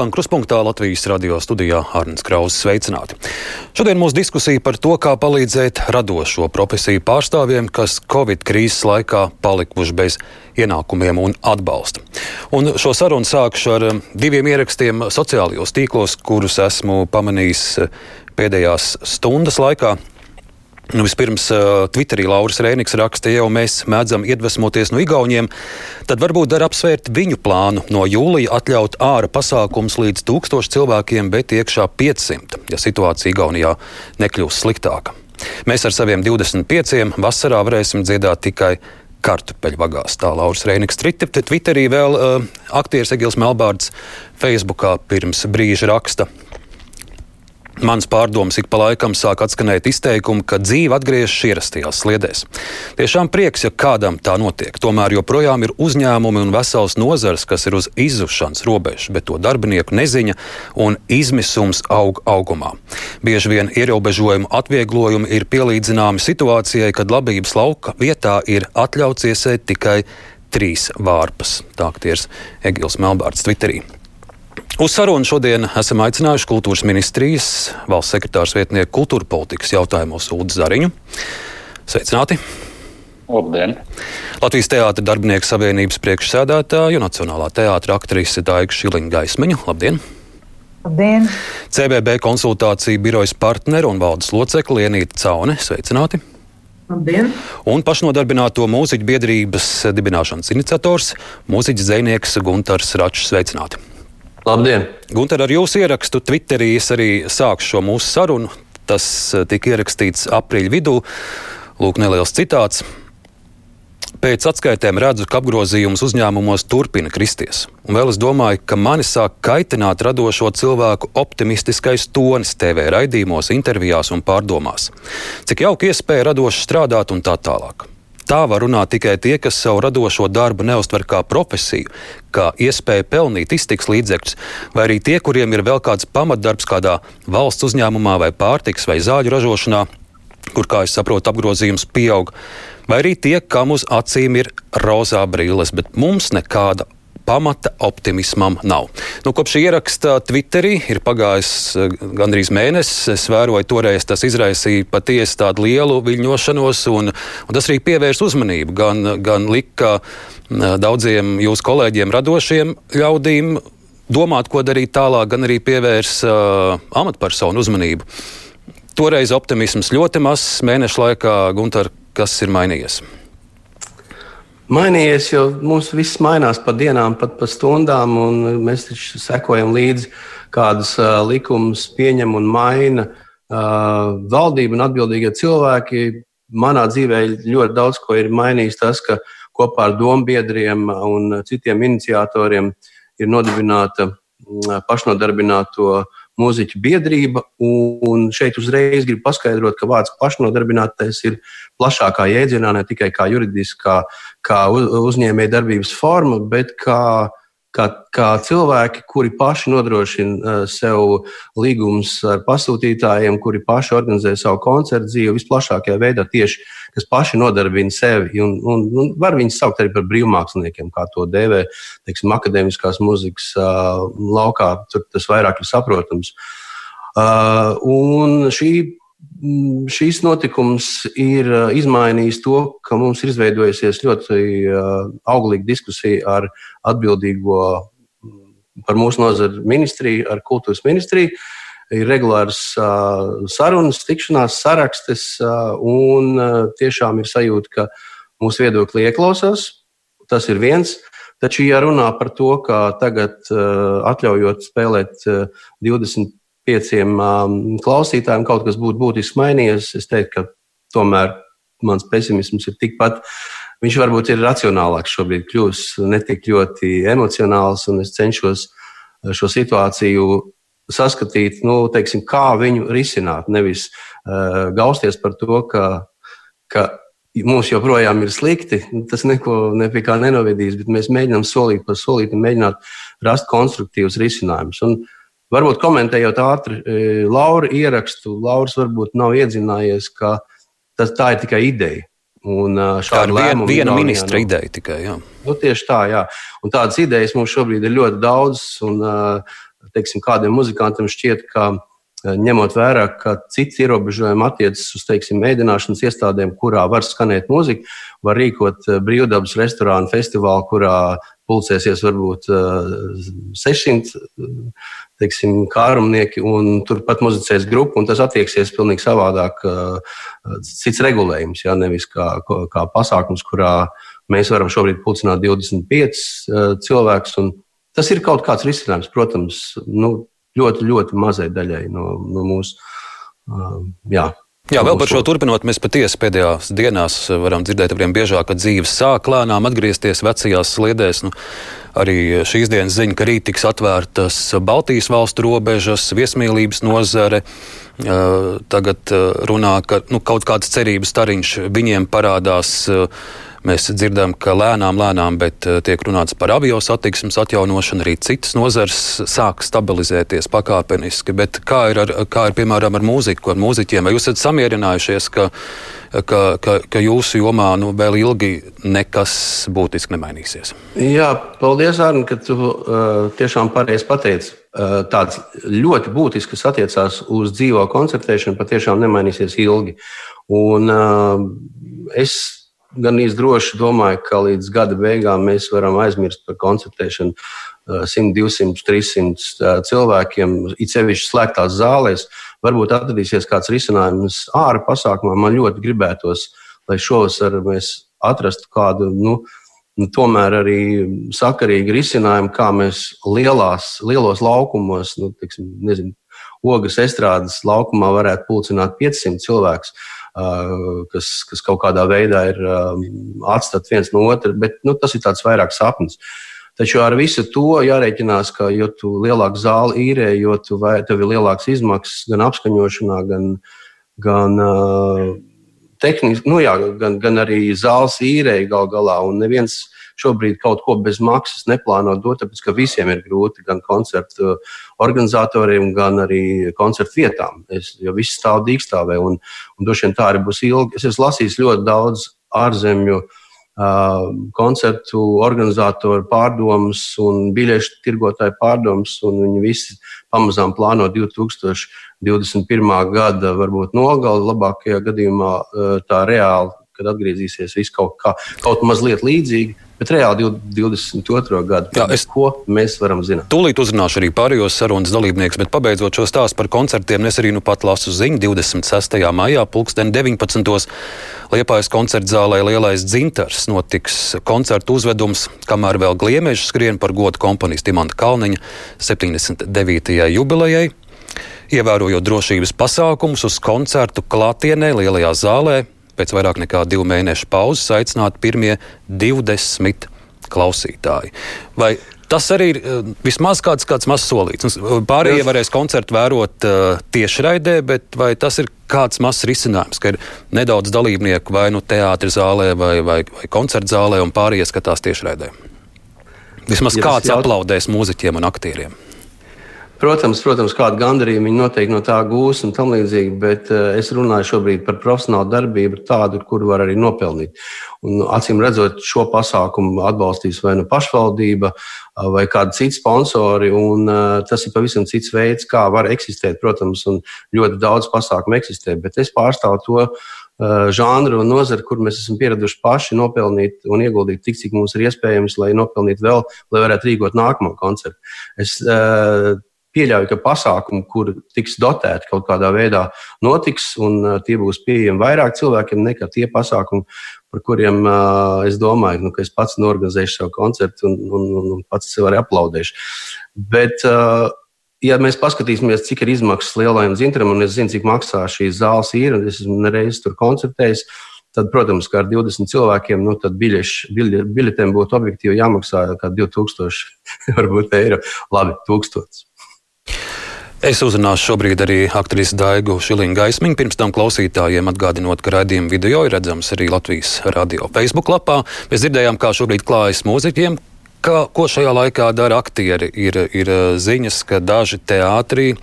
Skan kruspunktā Latvijas radio studijā Arnēs Krauss. Sveicināti! Šodien mūsu diskusija par to, kā palīdzēt radošo profesiju pārstāvjiem, kas Covid krīzes laikā palikuši bez ienākumiem un atbalsta. Un šo sarunu sākšu ar um, diviem ierakstiem sociālajos tīklos, kurus esmu pamanījis uh, pēdējās stundas laikā. Vispirms, Twitterī Lauris Rēniks raksta, ja jau mēs mēdzam iedvesmoties no Igauniem, tad varbūt dar apsvērt viņu plānu no jūlija atļaut ārā pasākums līdz 1000 cilvēkiem, bet iekšā 500, ja situācija Igaunijā nekļūs sliktāka. Mēs ar saviem 25 vasarā varēsim dziedāt tikai kartupeļvagās. Tā Lauris Reinigs Twitterī vēl uh, aktieris Egils Melbārds Facebookā pirms brīža raksta. Mans pārdoms ik pa laikam sāk atskanēt izteikumu, ka dzīve atgriežas ierastajās sliedēs. Tiešām prieks, ja kādam tā notiek. Tomēr joprojām ir uzņēmumi un vesels nozars, kas ir uz izzušanas robežas, bet to darbinieku neziņa un izmisums aug augumā. Bieži vien ierobežojumu atvieglojumi ir pielīdzināmi situācijai, kad labības lauka vietā ir atļauts iesēt tikai trīs vārpas. Tā ir Egils Melbārds Twitterī. Uz sarunu šodien esam aicinājuši kultūras ministrijas valsts sekretārs vietnieku kultūra politikas jautājumos Ulu Zariņu. Sveicināti! Labdien! Latvijas Teātris darbinieku savienības priekšsēdētāju un Nacionālā teātris aktrise Daiga Šiliņa Gaismiņu. Labdien! Labdien! CBB konsultāciju birojas partneri un valdes locekli Lienīta Caune. Sveicināti! Labdien! Un pašnodarbināto mūziķu biedrības dibināšanas iniciators, mūziķis zvejnieks Gunārs Račs. Sveicināti! Labdien! Gunter, ar jūsu ierakstu Twitterī es arī sākšu šo mūsu sarunu. Tas eh, tika ierakstīts aprīļa vidū. Lūk, neliels citāts. Pēc atskaitēm redzu, ka apgrozījums uzņēmumos turpina kristies. Un vēl es domāju, ka mani sāk kaitināt radošo cilvēku optimistiskais tonis TV raidījumos, intervijās un pārdomās. Cik jauki iespēja radoši strādāt un tā tālāk. Tā var runāt tikai tie, kas savu radošo darbu neuztver kā profesiju, kā iespēju pelnīt iztiks līdzekļus, vai arī tie, kuriem ir vēl kāds pamatdarbs kādā valsts uzņēmumā vai pārtiks vai zāļu ražošanā, kur, kā es saprotu, apgrozījums pieaug, vai arī tie, kam uz acīm ir rozā brilles, bet mums nekāda pamata optimismam nav. Nu, kopš ieraksta Twitterī ir pagājis eh, gandrīz mēnesis. Es vēroju, toreiz tas izraisīja patiesi tādu lielu viļņošanos, un, un tas arī pievērsa uzmanību. Gan, gan lika eh, daudziem jūsu kolēģiem, radošiem ļaudīm domāt, ko darīt tālāk, gan arī pievērsa uh, amatpersonu uzmanību. Toreiz optimisms ļoti mazs mēnešu laikā, Gunter, kas ir mainījies? Mainījies, jo mums viss mainās pa dienām, pat pa stundām, un mēs taču sekojam līdzi, kādas uh, likumus pieņem un maina uh, valdība un atbildīgie cilvēki. Manā dzīvē ļoti daudz ko ir mainījis tas, ka kopā ar dombiedriem un citiem iniciatoriem ir nodibināta pašnodarbināto mūziķu biedrība. Un šeit uzreiz gribu paskaidrot, ka vārds pašnodarbinātais ir plašākā jēdzienā, ne tikai kā juridiskā, kā uzņēmēja darbības forma, bet kā kā, kā cilvēki, kuri paši nodrošina uh, sev līgumus ar pasūtītājiem, kuri paši organizē savu koncertu dzīvi visplašākajā veidā, tieši kas paši nodarbina sevi. Un, un, un var viņus saukt arī par brīvmāksliniekiem, kā to dēvē teiksim, akadēmiskās muzikas uh, laukā. Tur tas vairāk ir saprotams. Uh, un šī šīs notikums ir uh, izmainījis to, ka mums ir izveidojusies ļoti uh, auglīga diskusija ar atbildīgo mm, par mūsu nozaru ministriju, ar kultūras ministriju. Ir regulāras uh, sarunas, tikšanās, sarakstes, un tiešām ir sajūta, ka mūsu viedokļi ieklausās. Tas ir viens. Taču, ja runā par to, ka tagad, atļaujot spēlēt 20 pieciem um, klausītājiem kaut kas būtu būtiski mainījies, es teiktu, ka tomēr mans pesimisms ir tikpat. Viņš varbūt ir racionālāks šobrīd, kļūst ne tik ļoti emocionāls, un es cenšos uh, šo situāciju saskatīt, nu, teiksim, kā viņu risināt. Nevis uh, gausties par to, ka, ka mums joprojām ir slikti. Tas neko ne pie kā nenovedīs, bet mēs mēģinām solīt pa solītam, mēģināt rast konstruktīvus risinājumus. Un Varbūt komentējot ātri Laura ierakstu, Lauris varbūt nav iedzinājies, ka tas, tā ir tikai ideja. Un tā ir viena, ministra nu, ideja tikai. Jā. Nu, tieši tā, jā. Un tādas idejas mums šobrīd ir ļoti daudz. Un, teiksim, kādiem muzikantiem šķiet, ka ņemot vērā, ka cits ierobežojumi attiecas uz teiksim, mēdināšanas iestādēm, kurā var skanēt mūzika, var rīkot brīvdabas restorānu festivālu, kurā pulcēsies varbūt 600 teiksim, kārumnieki, un turpat muzicēs grupa, un tas attieksies pilnīgi savādāk. Cits regulējums, jā, nevis kā, kā pasākums, kurā mēs varam šobrīd pulcināt 25 cilvēkus. Tas ir kaut kāds risinājums, protams, nu, ļoti, ļoti mazai daļai no, no mūsu. Jā, Jā, vēl par šo turpinot, mēs patiesi pēdējās dienās varam dzirdēt arvien biežāk, ka dzīves sāk lēnām atgriezties vecajās sliedēs. Nu, arī šīs dienas ziņa, ka rīt tiks atvērtas Baltijas valstu robežas, viesmīlības nozare. Tagad runā, ka nu, kaut kāds cerības stariņš viņiem parādās Mēs dzirdam, ka lēnām, lēnām, bet eh, tiek runāts par avio satiksmes atjaunošanu, arī citas nozars sāk stabilizēties pakāpeniski. Bet kā ir, ar, kā ir piemēram ar mūziku, ar mūziķiem? Vai jūs esat samierinājušies, ka, ka, ka, ka jūsu jomā nu, vēl ilgi nekas būtiski nemainīsies? Jā, paldies, Arni, ka tu uh, tiešām pareizi pateici. Uh, tāds ļoti būtisks, kas attiecās uz dzīvo koncertēšanu, patiešām nemainīsies ilgi. Un, uh, es gan īsti droši domāju, ka līdz gada beigām mēs varam aizmirst par koncertēšanu 100, 200, 300 cilvēkiem, it sevišķi slēgtās zālēs. Varbūt atradīsies kāds risinājums ārā pasākumā. Man ļoti gribētos, lai šovasar mēs atrastu kādu, nu, nu, tomēr arī sakarīgu risinājumu, kā mēs lielās, lielos laukumos, nu, tiksim, nezinu, ogas estrādes laukumā varētu pulcināt 500 cilvēkus kas, kas kaut kādā veidā ir atstāti viens no otra, bet nu, tas ir tāds vairāk sapnis. Taču ar visu to jārēķinās, ka jo lielāku zāli īrē, jo tev ir lielākas izmaksas gan apskaņošanā, gan, gan uh, tehniski, nu jā, gan, gan arī zāles īrē gal galā. Un neviens šobrīd kaut ko bez maksas neplāno dot, tāpēc ka visiem ir grūti gan koncertu organizatoriem, gan arī koncertu vietām. Es, jo viss stāv dīkstāvē, un, un droši vien tā arī būs ilgi. Es esmu lasījis ļoti daudz ārzemju uh, koncertu organizatoru pārdomas un biļešu tirgotāju pārdomas, viņi visi pamazām plāno 2021. gada varbūt nogali, labākajā gadījumā uh, tā reāli, kad atgriezīsies viss kaut, kā, kaut mazliet līdzīgi bet reāli 22. gadu. Jā, es, ko mēs varam zināt? Tūlīt uzrunāšu arī pārējos sarunas dalībniekus, bet pabeidzot šo stāstu par koncertiem, es arī nu pat lasu ziņu 26. maijā, pulksten 19. Liepājas koncerta zālē Lielais dzintars notiks koncertu uzvedums, kamēr vēl gliemeži skrien par godu komponistu Imanta Kalniņa 79. jubilejai. Ievērojot drošības pasākumus uz koncertu klātienē Lielajā zālē, pēc vairāk nekā divu mēnešu pauzes aicināti pirmie 20 klausītāji. Vai Tas arī ir uh, vismaz kāds, kāds mazs solīts. Pārējie varēs koncertu vērot uh, tiešraidē, bet vai tas ir kāds mazs risinājums, ka ir nedaudz dalībnieku vai nu teātris zālē vai, vai, vai koncertu zālē un pārējie skatās tiešraidē? Vismaz ja kāds jaut... aplaudēs mūziķiem un aktieriem. Protams, protams kāda gandarījuma viņi noteikti no tā gūs un tam līdzīgi, bet uh, es runāju šobrīd par profesionālu darbību, tādu, kur var arī nopelnīt. Un, acīm redzot, šo pasākumu atbalstīs vai nu pašvaldība, uh, vai kādi citi sponsori, un uh, tas ir pavisam cits veids, kā var eksistēt, protams, un ļoti daudz pasākumu eksistē, bet es pārstāvu to žanru un nozari, kur mēs esam pieraduši paši nopelnīt un ieguldīt tik, cik mums ir iespējams, lai nopelnītu vēl, lai varētu rīkot nākamo koncertu. Es uh, pieļauju, ka pasākumi, kur tiks dotēti kaut kādā veidā, notiks, un uh, tie būs pieejami vairāk cilvēkiem nekā tie pasākumi, par kuriem uh, es domāju, nu, ka es pats norganizēšu savu koncertu un, un, un, un pats sev arī aplaudēšu. Bet, uh, ja mēs paskatīsimies, cik ir izmaksas lielajam dzintram, un es zinu, cik maksā šīs zāles ir, un es esmu nereiz tur koncertējis, tad, protams, kā ar 20 cilvēkiem, nu, tad biļetēm būtu objektīvi jāmaksā kā 2000 varbūt eiro. Labi, 1000. Es uzrunāšu šobrīd arī aktrisi Daigu Šiliņu gaismiņu. Pirms tam klausītājiem atgādinot, ka raidījuma video ir redzams arī Latvijas radio Facebook lapā. Mēs dzirdējām, kā šobrīd klājas mūziķiem, Kā, ko šajā laikā dara aktieri? Ir, ir ziņas, ka daži teātrī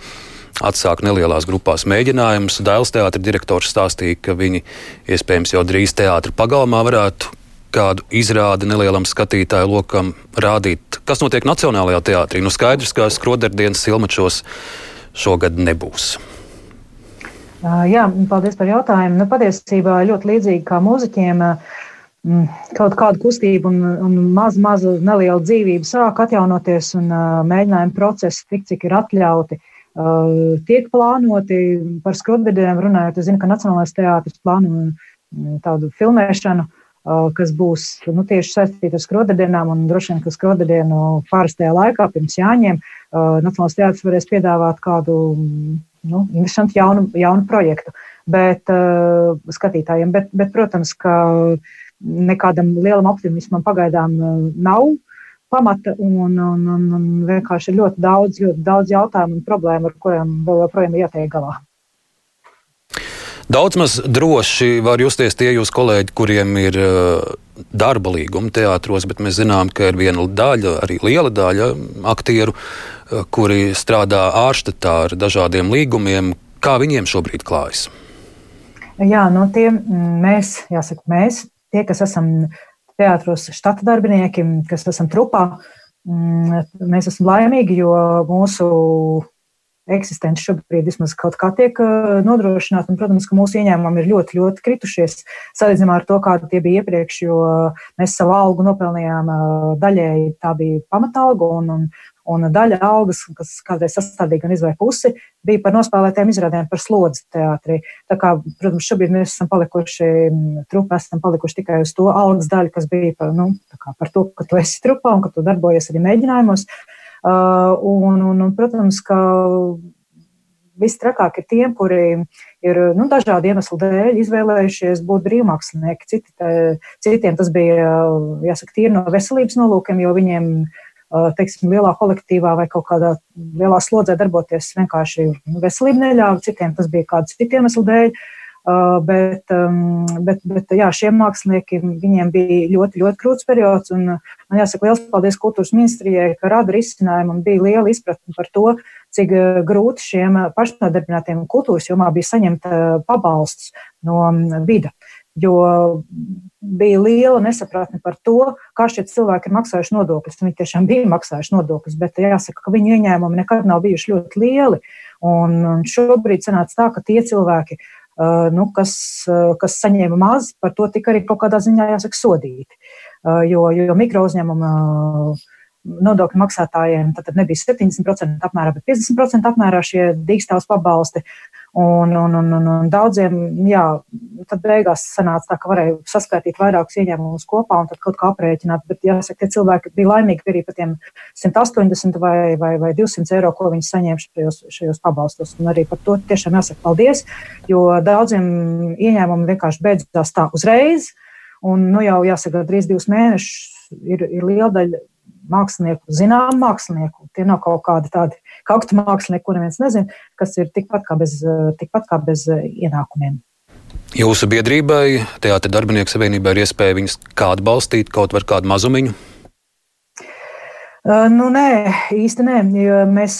atsāk nelielās grupās mēģinājumus. Dēls teātris direktors stāstīja, ka viņi iespējams jau drīz teātris pagalmā varētu kādu izrādi nelielam skatītāju lokam rādīt. Kas notiek Nacionālajā teātrī? Nu, skaidrs, ka skrodardienas silmačos šogad nebūs. Jā, paldies par jautājumu. Nu, patiesībā ļoti līdzīgi kā mūziķiem. Kaut kāda kustība un, un maza, maza neliela dzīvība sāk atjaunoties, un uh, mēģinājuma procesi, tik cik ir atļauti, uh, tiek plānoti. Par skrutvediem runājot, es zinu, ka Nacionālais teātris plāno tādu filmēšanu, uh, kas būs nu, tieši saistīta ar skrodadienām, un droši vien, ka skrodadienu pārastajā laikā pirms jāņem, Nacionālais teātris varēs piedāvāt kādu nu, interesantu jaunu, jaunu projektu bet, uh, skatītājiem. Bet, bet, protams, ka nekādam lielam optimismam pagaidām uh, nav pamata un, un, un, un vienkārši ir ļoti daudz, ļoti daudz jautājumu un problēmu, ar kuriem vēl joprojām jātiek galā. Daudz maz droši var justies tie jūsu kolēģi, kuriem ir uh, darba līguma teātros, bet mēs zinām, ka ir viena daļa, arī liela daļa aktieru, uh, kuri strādā ārštatā ar dažādiem līgumiem. Kā viņiem šobrīd klājas? Jā, no nu, tiem mēs, jāsaka, mēs, tie, kas esam teātros štata darbinieki, kas esam trupā, mēs esam laimīgi, jo mūsu eksistence šobrīd vismaz kaut kā tiek uh, nodrošināta. Un, protams, ka mūsu ieņēmumi ir ļoti, ļoti kritušies salīdzinājumā ar to, kāda tie bija iepriekš, jo mēs savu algu nopelnījām uh, daļēji, tā bija pamatalga, un, un, un daļa algas, kas kādreiz sastādīja gan izvēle pusi, bija par nospēlētiem izrādēm par slodzi teātrī. Tā kā, protams, šobrīd mēs esam palikuši, trupa esam palikuši tikai uz to algas daļu, kas bija par, nu, par to, ka tu esi trupā un ka tu darbojies arī mēģinājumos. Uh, un, un, un, protams, ka Vistrakāk ir tiem, kuri ir nu, dažādu iemeslu dēļ izvēlējušies būt brīvmākslinieki. Citi, tā, citiem tas bija, jāsaka, tīri no veselības nolūkiem, jo viņiem, uh, teiksim, lielā kolektīvā vai kaut kādā lielā slodzē darboties vienkārši veselība neļāva. Citiem tas bija kādu citu iemeslu dēļ. Uh, Uh, bet, um, bet, bet jā, šiem māksliniekiem viņiem bija ļoti, ļoti grūts periods. Man jāsaka liels paldies kultūras ministrijai, ka rada risinājumu un bija liela izpratne par to, cik uh, grūti šiem pašnodarbinātiem kultūras jomā bija saņemt uh, pabalsts no um, vida. Jo bija liela nesapratne par to, kā šie cilvēki ir maksājuši nodokļus. Viņi tiešām bija maksājuši nodokļus, bet jāsaka, ka viņu ieņēmumi nekad nav bijuši ļoti lieli. Un šobrīd sanāca tā, ka tie cilvēki, Uh, nu, kas, kas saņēma maz, par to tika arī kaut kādā ziņā jāsaka sodīti. Jo, jo mikro uzņēmuma nodokļu maksātājiem tad nebija 70% apmērā, bet 50% apmērā šie dīkstāvs pabalsti. Un, un, un, un, un daudziem, jā, tad beigās sanāca tā, ka varēja saskaitīt vairākus ieņēmumus kopā un tad kaut kā aprēķināt. Bet, jāsaka, tie cilvēki bija laimīgi arī par tiem 180 vai, vai, vai 200 eiro, ko viņi saņēma šajos, šajos pabalstos. Un arī par to tiešām jāsaka paldies, jo daudziem ieņēmumi vienkārši beidzās tā uzreiz. Un, nu, jau jāsaka, drīz divus mēnešus ir, ir liela daļa mākslinieku, zinām mākslinieku. Tie nav kaut kādi tādi kaktu mākslinieki, kuriem neviens nezina, kas ir tikpat kā bez, tikpat kā bez eh, ienākumiem. Jūsu biedrībai, Teātris darbinieku savienībai, ir iespēja viņus kādu balstīt, kaut vai kādu mazumiņu? Uh, nu, nē, īsti nē. Mēs,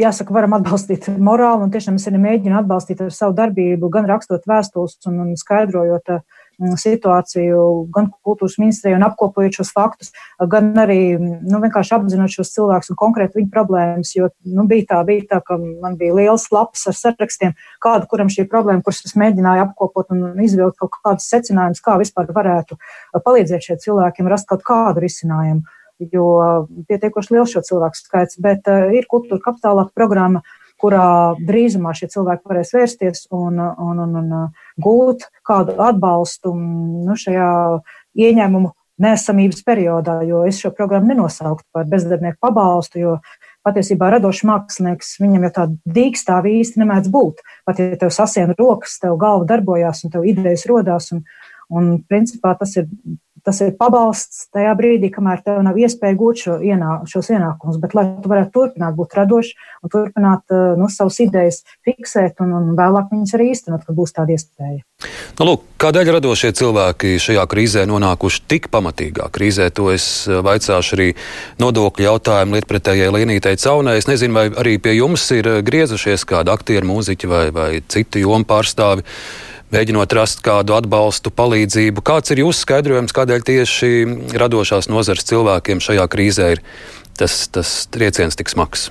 jāsaka, varam atbalstīt morāli, un tiešām es arī mēģinu atbalstīt ar savu darbību, gan rakstot vēstules un, un skaidrojot uh, situāciju gan kultūras ministrijai un apkopojot šos faktus, gan arī nu, vienkārši apzinot šos cilvēkus un konkrēti viņu problēmas. Jo nu, bija, tā, bija tā, ka man bija liels lapas ar sarakstiem, kāda kuram šī problēma, kuras es mēģināju apkopot un izvilkt kaut kādus secinājumus, kā vispār varētu palīdzēt šiem cilvēkiem rast kaut kādu risinājumu. Jo pietiekoši liels šo cilvēku skaits, bet uh, ir kultūra kapitālā programma, kurā drīzumā šie cilvēki varēs vērsties un, un, un, un gūt kādu atbalstu nu, šajā ieņēmumu nesamības periodā, jo es šo programmu nenosauktu par bezdarbnieku pabalstu, jo patiesībā radošs mākslinieks viņam jau tāda dīkstāva īsti nemēdz būt. Pat ja tev sasien rokas, tev galva darbojās un tev idejas rodās, un, un principā tas ir tas ir pabalsts tajā brīdī, kamēr tev nav iespēja gūt šo ienā, šos ienākumus, bet lai tu varētu turpināt būt radošs un turpināt nu, savas idejas fiksēt un, un vēlāk viņas arī īstenot, kad būs tāda iespēja. Nu, lūk, kādēļ radošie cilvēki šajā krīzē nonākuši tik pamatīgā krīzē? To es vaicāšu arī nodokļu jautājumu lietpratējai Lienītei Caunai. Es nezinu, vai arī pie jums ir griezušies kādi aktieri, mūziķi vai, vai citi jomu pārstāvi mēģinot rast kādu atbalstu, palīdzību. Kāds ir jūsu skaidrojums, kādēļ tieši radošās nozares cilvēkiem šajā krīzē ir tas, tas trieciens tik smags?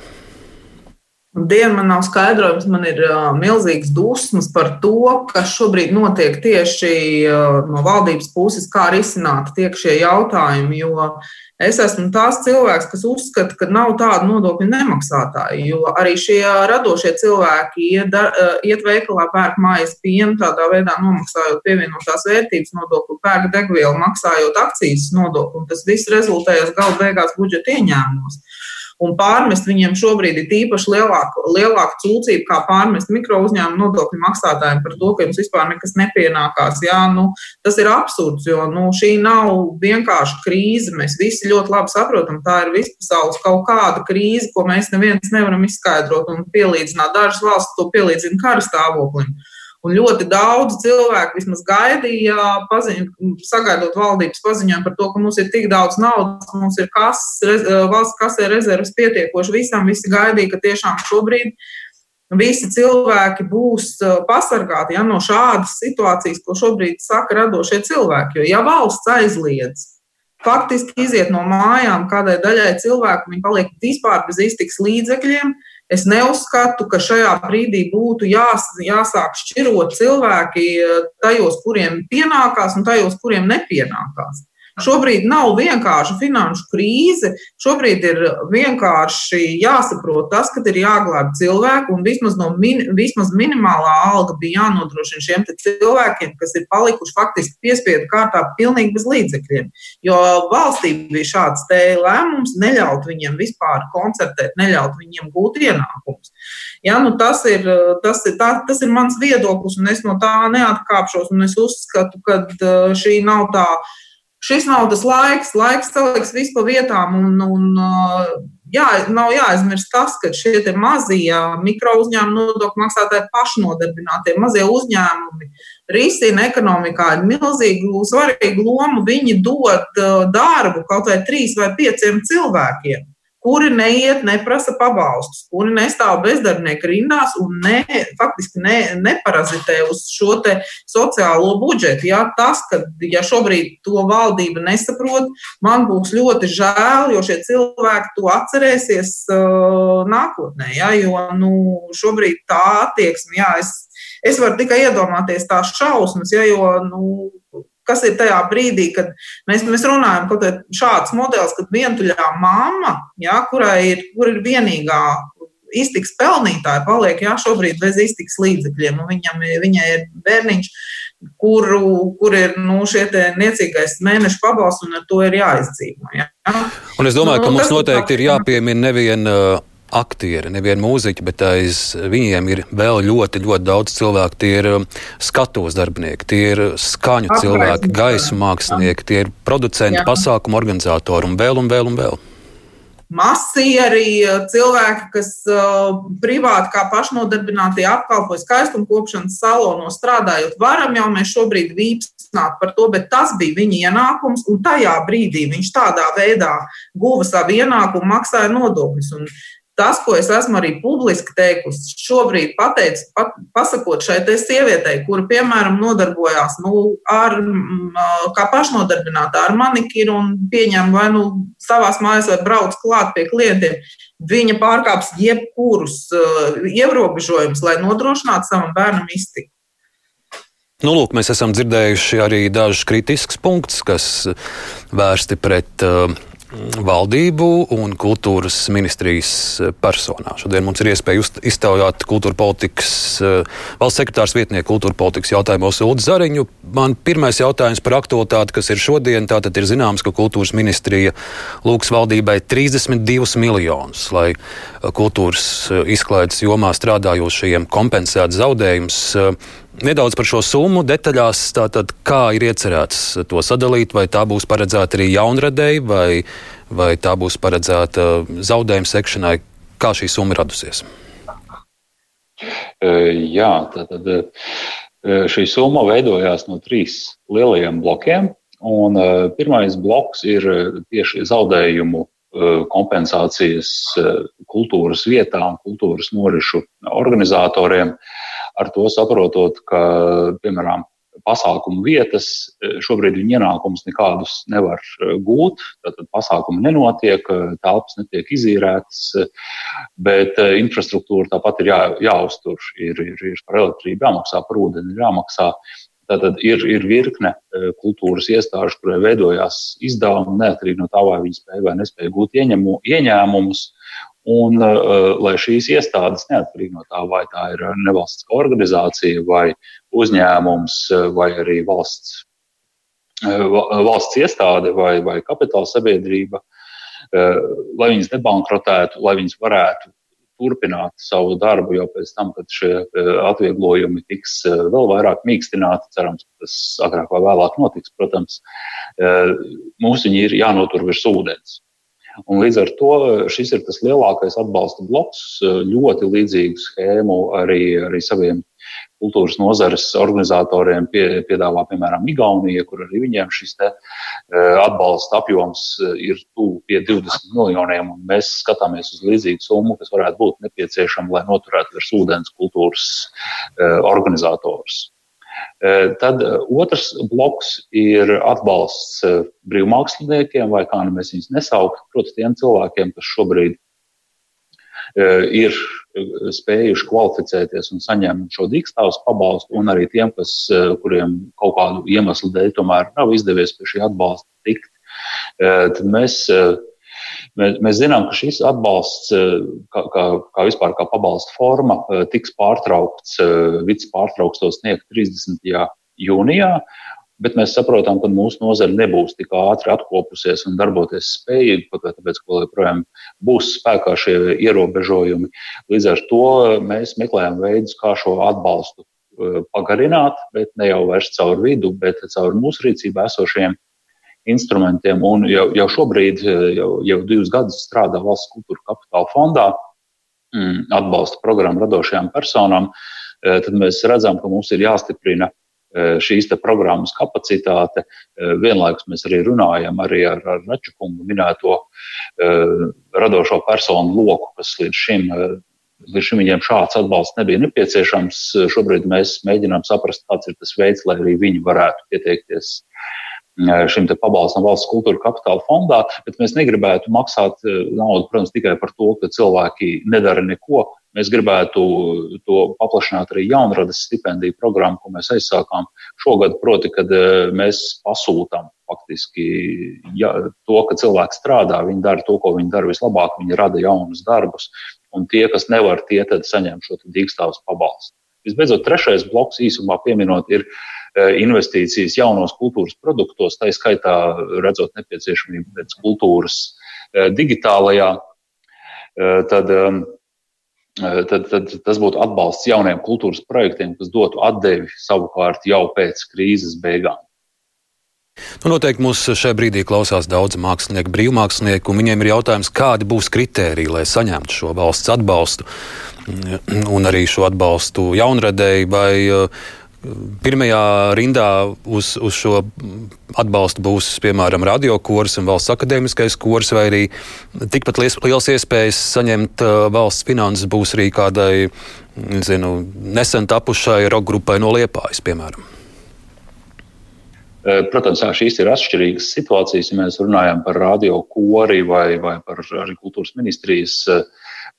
Diena man nav skaidrojums, man ir uh, milzīgs dusmas par to, kas šobrīd notiek tieši uh, no valdības puses, kā risināt tiek šie jautājumi. Jo es esmu tās cilvēks, kas uzskata, ka nav tādu nodokļu nemaksātāju. Jo arī šie radošie cilvēki iet, uh, iet veikalā, pērk mājas pienu, tādā veidā nomaksājot pievienotās vērtības nodokli, pērk degvielu, maksājot akcijas nodokli. Tas viss rezultējas galu beigās budžeta ieņēmumos un pārmest viņiem šobrīd ir īpaši lielāka, lielāka cūcība, kā pārmest mikro uzņēmumu nodokļu maksātājiem par to, ka jums vispār nekas nepienākās. Jā, nu, tas ir absurds, jo nu, šī nav vienkārši krīze. Mēs visi ļoti labi saprotam, tā ir vispasaules kaut kāda krīze, ko mēs neviens nevaram izskaidrot un pielīdzināt. Dažas valsts to pielīdzina kara stāvoklim. Un ļoti daudz cilvēku vismaz gaidīja, paziņ, sagaidot valdības paziņojumu par to, ka mums ir tik daudz naudas, mums ir kas, rez, valsts kasē rezerves pietiekoši visam. Visi gaidīja, ka tiešām šobrīd visi cilvēki būs pasargāti ja, no šādas situācijas, ko šobrīd saka radošie cilvēki. Jo, ja valsts aizliedz faktiski iziet no mājām kādai daļai cilvēku, viņi paliek vispār bez iztiks līdzekļiem, Es neuzskatu, ka šajā brīdī būtu jās, jāsāk šķirot cilvēki tajos, kuriem pienākās, un tajos, kuriem nepienākās. Šobrīd nav vienkārši finanšu krīze. Šobrīd ir vienkārši jāsaprot tas, ka ir jāglābj cilvēki, un vismaz, no min, vismaz minimālā alga bija jānodrošina šiem cilvēkiem, kas ir palikuši faktiski piespiedu kārtā pilnīgi bez līdzekļiem. Jo valstī bija šāds lēmums neļaut viņiem vispār koncertēt, neļaut viņiem gūt ienākumus. Ja, nu tas, ir, tas, ir, tā, tas ir mans viedoklis, un es no tā neatkāpšos. Es uzskatu, ka šī nav tā šis nav tas laiks, laiks saliks visu pa vietām. Un, un, uh, jā, nav jāaizmirst tas, ka šie mazie mikro uzņēmumi, nodokļu maksātāji, pašnodarbinātie mazie uzņēmumi risina ekonomikā milzīgu, svarīgu lomu. Viņi dod uh, darbu kaut vai trīs vai pieciem cilvēkiem kuri neiet, neprasa pabalstus, kuri nestāv bezdarbnieku rindās un ne, faktiski ne, neparazitē uz šo sociālo budžetu. Ja, tas, ka ja šobrīd to valdība nesaprot, man būs ļoti žēl, jo šie cilvēki to atcerēsies uh, nākotnē. Ja, jo nu, šobrīd tā attieksme, jā, es, es varu tikai iedomāties tās šausmas, ja, jo nu, kas ir tajā brīdī, kad mēs, mēs runājam par šāds modelis, kad vientuļā mamma, ja, kurai ir, kur ir vienīgā iztiks pelnītāja, paliek jā, šobrīd bez iztiks līdzekļiem. Nu, viņam, viņai ir bērniņš, kuru, kur ir nu, šie niecīgais mēneša pabalsts, un ar to ir jāizdzīvo. Ja. Un es domāju, nu, ka mums noteikti ir jāpiemina nevien. Uh aktieri, nevieni mūziķi, bet aiz viņiem ir vēl ļoti, ļoti daudz cilvēku. Tie ir um, skatuves darbinieki, tie ir skaņu Apraizim. cilvēki, gaisa mākslinieki, tie ir producenti, Jā. pasākumu organizatori un vēl un vēl un vēl. Masieri, uh, cilvēki, kas uh, privāti kā pašnodarbinātie apkalpoja skaistumu kopšanas salonos strādājot, varam jau mēs šobrīd vīpsnāt par to, bet tas bija viņa ienākums, un tajā brīdī viņš tādā veidā guva savu ienākumu, maksāja nodokļus. Un tas, ko es esmu arī publiski teikusi, šobrīd pateicu, pat, pasakot šai sievietei, kura, piemēram, nodarbojās nu, ar, kā pašnodarbinātā ar manikiru un pieņem vai nu savās mājās vai brauc klāt pie klientiem, viņa pārkāps jebkurus uh, ierobežojumus, lai nodrošinātu savam bērnam iztiku. Nu, lūk, mēs esam dzirdējuši arī dažus kritiskus punktus, kas vērsti pret uh, valdību un kultūras ministrijas personā. Šodien mums ir iespēja iztaujāt kultūra politikas eh, valsts sekretārs vietnieku kultūra politikas jautājumos Uldu Zariņu. Man pirmais jautājums par aktualitāti, kas ir šodien, tātad ir zināms, ka kultūras ministrija lūgs valdībai 32 miljonus, lai eh, kultūras eh, izklaides jomā strādājošajiem kompensētu zaudējumus. Nedaudz par šo summu detaļās, tātad kā ir iecerēts to sadalīt, vai tā būs paredzēta arī jaunradēji, vai, vai tā būs paredzēta zaudējumu sekšanai, kā šī summa radusies? Jā, tātad šī summa veidojās no trīs lielajiem blokiem. Un pirmais bloks ir tieši zaudējumu kompensācijas kultūras vietām, kultūras norišu organizatoriem. Ar to saprotot, ka, piemēram, pasākumu vietas, šobrīd viņa ienākumus nekādus nevar gūt. Tātad pasākumi nenotiek, telpas netiek izīrētas, bet infrastruktūra tāpat ir jā, jāuztur. Ir, ir, ir par elektrību jāmaksā, par ūdeni jāmaksā. Tātad ir, ir virkne kultūras iestāžu, kurai veidojās izdevumi neatkarīgi no tā, vai viņi spēja vai nespēja gūt ieņemu, ieņēmumus. Un, lai šīs iestādes, neatkarīgi no tā, vai tā ir nevalstiska organizācija, vai uzņēmums, vai arī valsts, valsts iestāde vai, vai kapitāla sabiedrība, lai viņas nebankrotētu, lai viņas varētu turpināt savu darbu jau pēc tam, kad šie atvieglojumi tiks vēl vairāk mīkstināti. Cerams, tas agrāk vai vēlāk notiks. Protams, mums viņi ir jānotur virs ūdens. Un līdz ar to šis ir tas lielākais atbalsta bloks, ļoti līdzīgu schēmu arī, arī saviem kultūras nozares organizatoriem pie, piedāvā, piemēram, Igaunija, kur arī viņiem šis te, atbalsta apjoms ir tuvu pie 20 miljoniem, mēs skatāmies uz līdzīgu summu, kas varētu būt nepieciešama, lai noturētu virs ūdens kultūras organizatorus. Tad otrs bloks ir atbalsts brīvmāksliniekiem, vai kā nu mēs viņus nesaukt, proti, tiem cilvēkiem, kas šobrīd ir spējuši kvalificēties un saņemt šo dīkstāvus pabalstu, un arī tiem, kas, kuriem kaut kādu iemeslu dēļ tomēr nav izdevies pie šī atbalsta tikt. Tad mēs Mēs, mēs zinām, ka šis atbalsts, eh, kā, kā, kā vispār kā pabalsta forma, eh, tiks pārtraukts, eh, vids pārtrauks to sniegt 30. jūnijā. Bet mēs saprotam, ka mūsu nozare nebūs tik ātri atkopusies un darboties spējīgi, pat tāpēc, ka joprojām būs spēkā šie ierobežojumi. Līdz ar to mēs meklējam veidus, kā šo atbalstu pagarināt, bet ne jau vairs caur vidu, bet caur mūsu rīcībā esošiem instrumentiem. Un jau, jau šobrīd, eh, jau, jau divus gadus strādā Valsts kultūra kapitāla fondā, mm, atbalsta programmu radošajām personām. Eh, tad mēs redzam, ka mums ir jāstiprina šīs programmas kapacitāte. Vienlaikus mēs arī runājam arī ar, ar Račakungu minēto radošo personu loku, kas līdz šim Līdz šim viņiem šāds atbalsts nebija nepieciešams. Šobrīd mēs mēģinām saprast, kāds ir tas veids, lai arī viņi varētu pieteikties šim pabalstam valsts kultūra kapitāla fondā, bet mēs negribētu maksāt naudu, protams, tikai par to, ka cilvēki nedara neko. Mēs gribētu to paplašināt arī jaunradas stipendiju programmu, ko mēs aizsākām šogad, proti, kad mēs pasūtām faktiski ja, to, ka cilvēki strādā, viņi dara to, ko viņi dara vislabāk, viņi rada jaunus darbus, un tie, kas nevar, tie tad saņem šo dīkstāvus pabalstu. Visbeidzot, trešais bloks īsumā pieminot ir Eh, investīcijas jaunos kultūras produktos, tā skaitā redzot nepieciešamību pēc kultūras eh, digitālajā, tad, tad, tad tas būtu atbalsts jauniem kultūras projektiem, kas dotu atdevi savukārt jau pēc krīzes beigām. Nu, noteikti mūs šajā brīdī klausās daudz mākslinieku, brīvmākslinieku, un viņiem ir jautājums, kādi būs kriteriji, lai saņemtu šo valsts atbalstu, un arī šo atbalstu jaunradēji, vai Pirmajā rindā uz, uz šo atbalstu būs piemēram radiokurs un valsts akadēmiskais kurs, vai arī tikpat liels, liels iespējas saņemt uh, valsts finanses būs arī kādai zinu, nesen tapušai roka grupai no Liepājas, piemēram. Uh, protams, šīs ir atšķirīgas situācijas. Ja mēs runājam par radio kori vai, vai par kultūras ministrijas uh,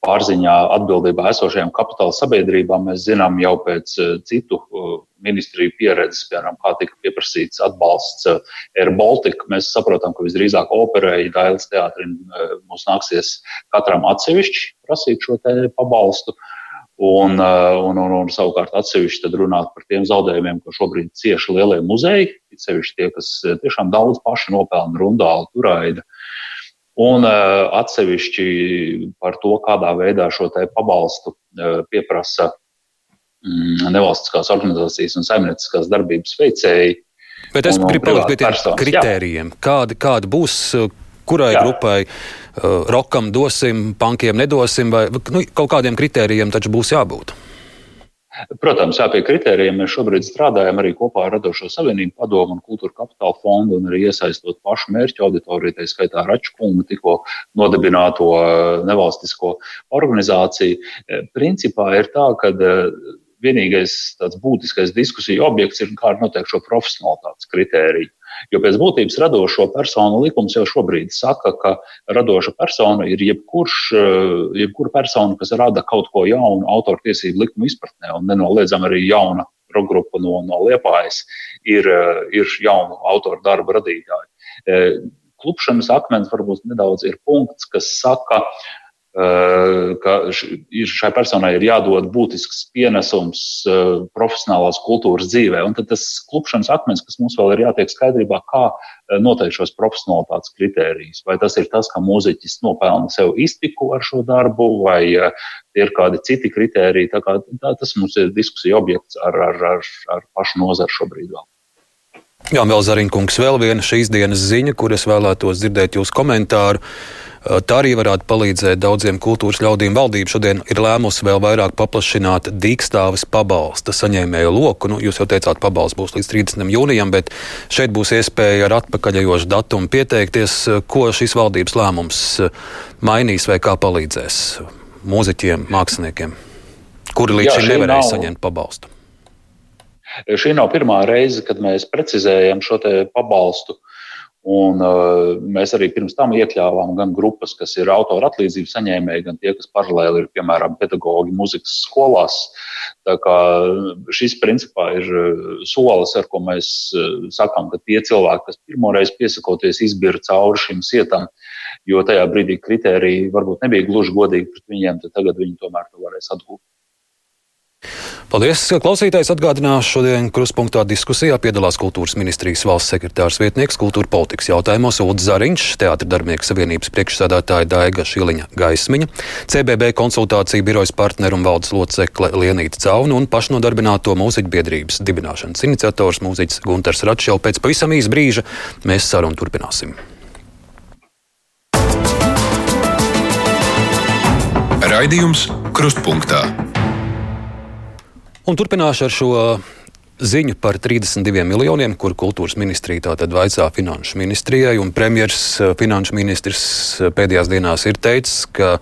pārziņā atbildībā esošajām kapitāla sabiedrībām. Mēs zinām jau pēc eh, citu eh, ministriju pieredzes, piemēram, kā tika pieprasīts atbalsts eh, Air Baltica. Mēs saprotam, ka visdrīzāk operēji Dailas teātrim mums nāksies katram atsevišķi prasīt šo pabalstu. Un, un, un, un savukārt atsevišķi runāt par tiem zaudējumiem, ko šobrīd cieši lielie muzeji, sevišķi tie, kas tiešām daudz paši nopelna rundāli, turaida. Uh, Un uh, atsevišķi par to, kādā veidā šo pabalstu uh, pieprasa mm, nevalstiskās organizācijas un saimnieciskās darbības veicēji. Bet es gribu palikt pie tiem kritērijiem. Kādi, kādi būs, kurai Jā. grupai, uh, rokam dosim, pankiem nedosim, vai nu, kaut kādiem kritērijiem taču būs jābūt? Protams, jā, pie kritērijiem mēs šobrīd strādājam arī kopā ar Radošo Savienību padomu un Kultūra kapitāla fondu un arī iesaistot pašu mērķu auditoriju, tā skaitā Račkungu tikko nodibināto nevalstisko organizāciju. Principā ir tā, ka vienīgais tāds būtiskais diskusiju objekts ir, kā notiek šo profesionalitātes kritēriju. Jo pēc būtības radošo personu likums jau šobrīd saka, ka radoša persona ir jebkurš, eh, jebkura persona, kas rada kaut ko jaunu autortiesību likuma izpratnē, un nenoliedzami arī jauna grupa no, no Liepājas ir, eh, ir jaunu autoru darbu radītāji. Eh, klupšanas akmens varbūt nedaudz ir punkts, kas saka, ka ka šai personai ir jādod būtisks pienesums eh, profesionālās kultūras dzīvē. Un tad tas klupšanas akmens, kas mums vēl ir jātiek skaidrībā, kā eh, noteikt šos profesionālitātes kritērijus. Vai tas ir tas, ka mūziķis nopelna sev iztiku ar šo darbu, vai ir kādi citi kritēriji. Tā kā, tā, tas mums ir diskusija objekts ar, ar, ar, ar pašu nozaru šobrīd vēl. Jā, vēl Zariņkungs, vēl viena šīs dienas ziņa, kuras vēlētos dzirdēt jūsu komentāru. Eh, tā arī varētu palīdzēt daudziem kultūras ļaudīm. Valdība šodien ir lēmusi vēl vairāk paplašināt dīkstāves pabalsta saņēmēju loku. Nu, jūs jau teicāt, pabalsts būs līdz 30. jūnijam, bet šeit būs iespēja ar atpakaļejošu datumu pieteikties. Ko šis valdības lēmums eh, mainīs vai kā palīdzēs mūziķiem, māksliniekiem, kuri līdz šim nevarēja nav... saņemt pabalstu? Šī nav pirmā reize, kad mēs precizējam šo pabalstu Un, uh, mēs arī pirms tam iekļāvām gan grupas, kas ir autora atlīdzību saņēmēji, gan tie, kas paralēli ir piemēram pedagoģi muzikas skolās. Tā kā šis principā ir uh, solis, ar ko mēs uh, sakām, ka tie cilvēki, kas pirmoreiz piesakoties, izbira cauri šim sietam, jo tajā brīdī kritēriji varbūt nebija gluži godīgi pret viņiem, tad tagad viņi tomēr to varēs atgūt. Paldies! Klausītājs atgādināšu, šodien kruspunktā diskusijā piedalās kultūras ministrijas valsts sekretārs vietnieks kultūra politikas jautājumos Ulds Zariņš, Teātra darbinieku savienības priekšsādātāja Daiga Šiliņa Gaismiņa, CBB konsultāciju birojas partneru un valdes locekle Lienīta Cauna un pašnodarbināto mūziķu biedrības dibināšanas iniciators mūziķis Gunters Račs jau pēc pavisam īsa brīža mēs sarunu turpināsim. Raidījums Krustpunktā. Un turpināšu ar šo ziņu par 32 miljoniem, kur kultūras ministrija tātad vaicā finanšu ministrijai, un premjers eh, finanšu ministrs eh, pēdējās dienās ir teicis, ka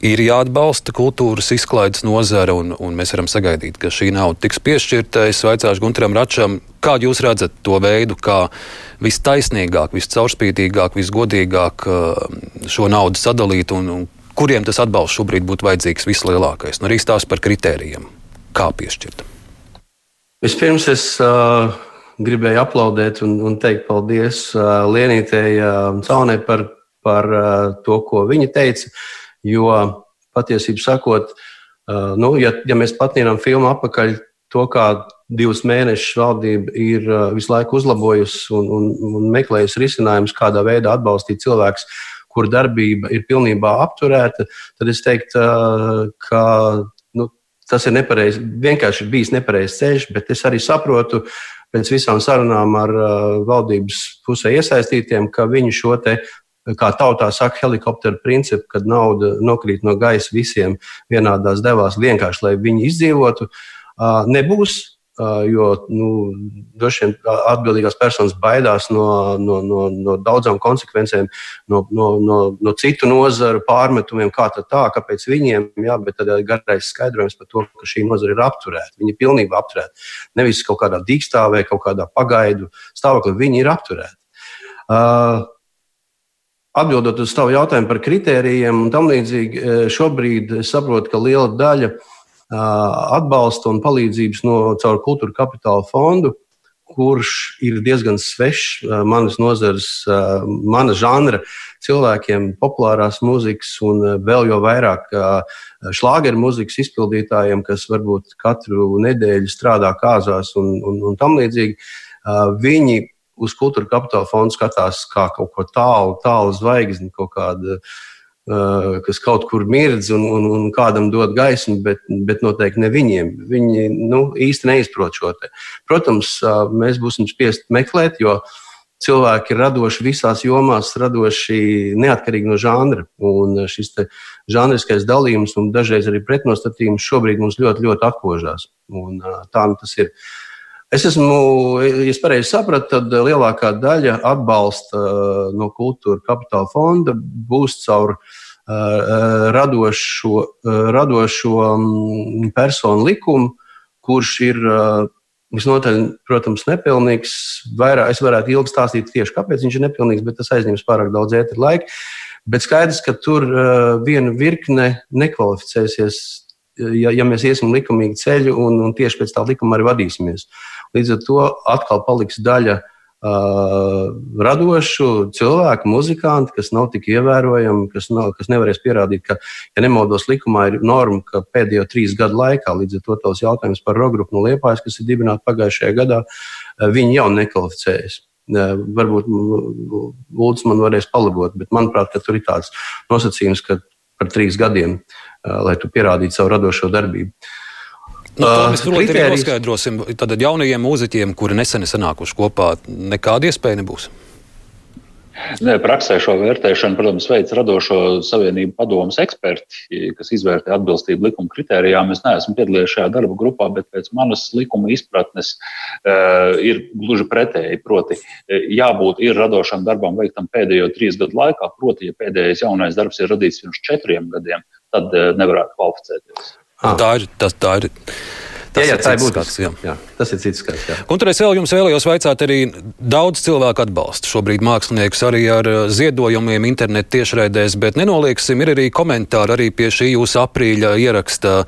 ir jāatbalsta kultūras izklaides nozara, un, un mēs varam sagaidīt, ka šī nauda tiks piešķirta. Es vaicāšu Gunteram Račam, kā jūs redzat to veidu, kā vistaisnīgāk, viscaurspīdīgāk, visgodīgāk eh, šo naudu sadalīt, un, un kuriem tas atbalsts šobrīd būtu vajadzīgs vislielākais. Nu, arī stāsts par kritērijiem kā piešķirt? Vispirms es uh, gribēju aplaudēt un, un teikt paldies uh, Lienītei uh, Caunai par, par uh, to, ko viņa teica. Jo patiesībā sakot, uh, nu, ja, ja mēs patīnām filmu apakaļ, to kā divus mēnešus valdība ir uh, visu laiku uzlabojusi un, un, un meklējusi risinājumus, kādā veidā atbalstīt cilvēkus, kur darbība ir pilnībā apturēta, tad es teiktu, uh, ka tas ir nepareizi. Vienkārši ir bijis nepareizs ceļš, bet es arī saprotu pēc visām sarunām ar uh, valdības pusē iesaistītiem, ka viņi šo te. Kā tautā saka, helikoptera principu, kad nauda nokrīt no gaisa visiem vienādās devās, vienkārši lai viņi izdzīvotu, uh, nebūs. Jo nu, droši vien atbildīgās personas baidās no, no, no, no daudzām konsekvencēm, no, no, no, no citu nozaru pārmetumiem, kā tā, kāpēc viņiem, jā, bet tad garais skaidrojums par to, ka šī nozara ir apturēta. Viņi ir pilnībā apturēta. Nevis kaut kādā dīkstāvē, kaut kādā pagaidu stāvoklī, viņi ir apturēti. Uh, Atbildot uz tavu jautājumu par kritērijiem un tam līdzīgi, šobrīd es saprotu, ka liela daļa no atbalsta un palīdzības no caur kultūra kapitāla fondu, kurš ir diezgan svešs manas nozares, mana žanra cilvēkiem, populārās mūzikas un vēl jau vairāk šlāgeru mūzikas izpildītājiem, kas varbūt katru nedēļu strādā kāzās un, un, un tam līdzīgi. Viņi uz kultūra kapitāla fondu skatās kā kaut ko tālu, tālu zvaigzni, kaut kādu kas kaut kur mirdz un, un, un kādam dod gaismu, bet, bet noteikti ne viņiem. Viņi nu, īsti neizprot šo te. Protams, mēs būsim spiest meklēt, jo cilvēki ir radoši visās jomās, radoši neatkarīgi no žanra. Un šis žanriskais dalījums un dažreiz arī pretnostatījums šobrīd mums ļoti, ļoti atkožās. Un, tā nu tas ir. Es esmu, ja pareizi sapratu, tad lielākā daļa atbalsta no kultūra kapitāla fonda būs caur radošo, radošo personu likumu, kurš ir visnotaļ, protams, nepilnīgs. Vairāk, es varētu ilgi stāstīt tieši, kāpēc viņš ir nepilnīgs, bet tas aizņems pārāk daudz ēteru laika. Bet skaidrs, ka tur viena virkne nekvalificēsies ja, ja mēs iesim likumīgu ceļu un, un tieši pēc tā likuma arī vadīsimies. Līdz ar to atkal paliks daļa uh, radošu cilvēku, muzikantu, kas nav tik ievērojami, kas, nav, kas nevarēs pierādīt, ka, ja nemaldos, likumā ir norma, ka pēdējo trīs gadu laikā, līdz ar to tavs jautājums par rogrupu no Liepājas, kas ir dibināta pagājušajā gadā, viņi jau nekvalificējas. Varbūt Lūdzu man varēs palabot, bet manuprāt, tur ir tāds nosacījums, ka par trīs gadiem, lai tu pierādītu savu radošo darbību. Nu, to mēs uh, arī noskaidrosim. Tad jaunajiem mūziķiem, kuri nesen ir sanākuši kopā, nekāda iespēja nebūs. Nē, praksē šo vērtēšanu, protams, veids radošo savienību padomus eksperti, kas izvērtē atbilstību likuma kritērijām. Es neesmu piedalījies šajā darba grupā, bet pēc manas likuma izpratnes uh, ir gluži pretēji. Proti, jābūt ir radošam darbam veiktam pēdējo trīs gadu laikā, proti, ja pēdējais jaunais darbs ir radīts pirms četriem gadiem, tad uh, nevarētu kvalificēties. Ah. Tā ir. Tas, tā ir Tas jā, jā, ir cits skats. Jā. Jā, tas ir cits skats. Jā. Un tur es vēl jums vēlējos vaicāt, arī daudz cilvēku atbalsta šobrīd māksliniekus arī ar uh, ziedojumiem internetu tiešraidēs, bet nenolieksim, ir arī komentāri arī pie šī jūsu aprīļa ieraksta.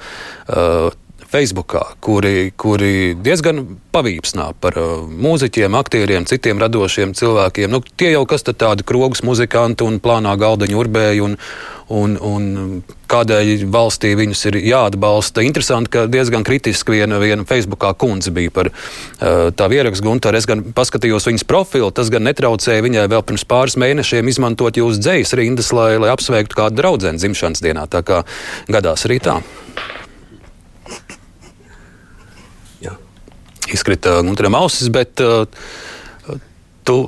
Uh, Facebookā, kuri, kuri diezgan pavīpsnā par uh, mūziķiem, aktieriem, citiem radošiem cilvēkiem. Nu, tie jau kas tādi krogus muzikanti un plānā galdeņu urbēji un, un, un kādēļ valstī viņus ir jāatbalsta. Interesanti, ka diezgan kritiski viena, viena Facebookā kundze bija par uh, tā ierakstu Gunteru. Es gan paskatījos viņas profilu, tas gan netraucēja viņai vēl pirms pāris mēnešiem izmantot jūsu dzējas rindas, lai, lai apsveiktu kādu draugu dzimšanas dienā. Tā kā gadās arī tā. izkrita Gunteram ausis, bet uh, tu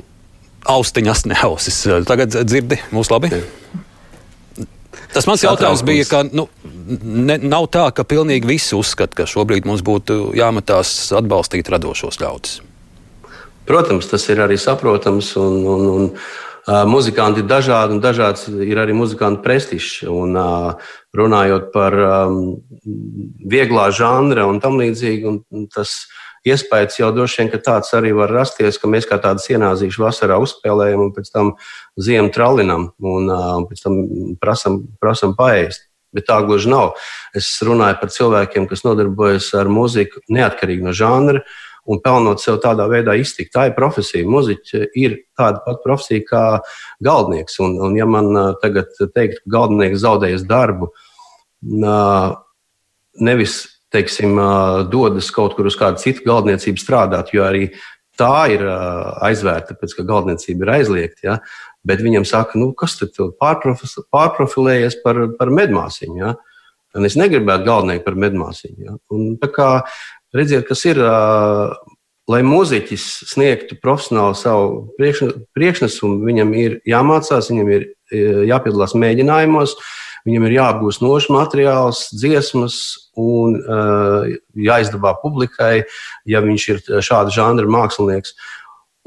austiņas neausis. Tagad dzirdi mūs labi? Tas mans jautājums bija, ka nu, ne, nav tā, ka pilnīgi visi uzskata, ka šobrīd mums būtu jāmatās atbalstīt radošos ļaudis. Protams, tas ir arī saprotams. Un, un, un, uh, muzikanti ir dažādi, un dažāds ir arī muzikantu prestižs. Un, uh, runājot par um, vieglā žanra un tam līdzīgi, un, un tas iespējas jau droši vien, tāds arī var rasties, ka mēs kā tādu sienāzīšu vasarā uzspēlējam un pēc tam ziemu tralinam un, pēc tam prasam, prasam paēst. Bet tā gluži nav. Es runāju par cilvēkiem, kas nodarbojas ar mūziku neatkarīgi no žanra un pelnot sev tādā veidā iztikt. Tā ir profesija. Mūziķis ir tāda pati profesija kā galdnieks. Un, un ja man tagad teikt, ka galdnieks zaudējis darbu, nevis teiksim, dodas kaut kur uz kādu citu galdniecību strādāt, jo arī tā ir aizvērta, tāpēc ka galdniecība ir aizliegta. Ja? Bet viņam saka, nu, kas tad pārprofilējies par, par medmāsiņu? Ja? Un es negribētu galvenieku par medmāsiņu. Ja? Un, kā redziet, kas ir, lai mūziķis sniegtu profesionāli savu priekšnesumu, viņam ir jāmācās, viņam ir jāpiedalās mēģinājumos, viņam ir jāapgūst nošu materiāls, dziesmas un uh, jāizdabā publikai, ja viņš ir šāda žanra mākslinieks.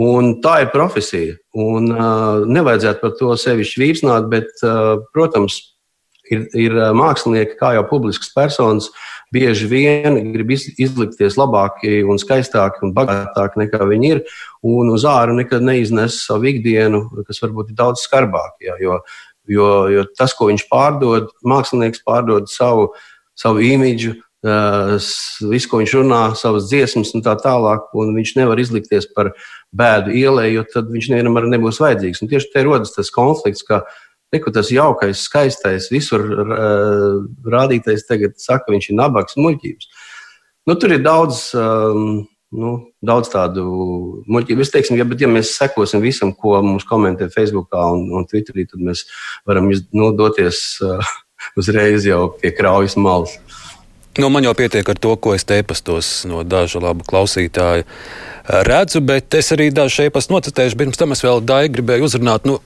Un tā ir profesija. Un, uh, nevajadzētu par to sevišķi vīpsnāt, bet, uh, protams, ir, ir mākslinieki, kā jau publisks personas, bieži vien grib izlikties labāki un skaistāki un bagātāki nekā viņi ir. Un uz ārā nekad neiznes savu ikdienu, kas varbūt ir daudz skarbāk. Jā, jo, jo, jo tas, ko viņš pārdod, mākslinieks pārdod savu savu imidžu, visu, ko viņš runā, savas dziesmas un tā tālāk, un viņš nevar izlikties par bēdu ielai, jo tad viņš nevienam arī nebūs vajadzīgs. Un tieši te rodas tas konflikts, ka Reku tas jaukais, skaistais, visur rādītais tagad saka, viņš ir nabaks, muļķības. Nu, tur ir daudz um, nu, daudz tādu muļķību. Es teiksim, ja, bet, ja mēs sekosim visam, ko mums komentē Facebook un, un Twitterī, tad mēs varam nu, doties uh, uzreiz jau pie kraujas malas. Nu, man jau pietiek ar to, ko es te pastos no dažu labu klausītāju redzu, bet es arī dažu šeit nocitēšu. Pirms tam es vēl Daigu gribēju uzrunāt. Nu,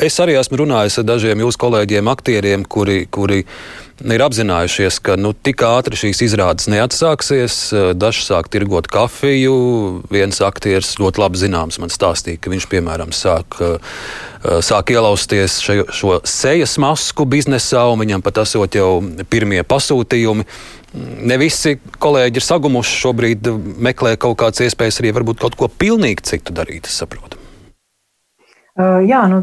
Es arī esmu runājis ar dažiem jūsu kolēģiem, aktieriem, kuri, kuri ir apzinājušies, ka nu, tik ātri šīs izrādes neatsāksies. Daži sāk tirgot kafiju. Viens aktieris ļoti labi zināms man stāstīja, ka viņš, piemēram, sāk, sāk ielausties šo, šo sejas masku biznesā, un viņam pat esot jau pirmie pasūtījumi. Ne visi kolēģi ir sagumuši šobrīd, meklē kaut kādas iespējas arī varbūt kaut ko pilnīgi citu darīt. Uh, jā, nu,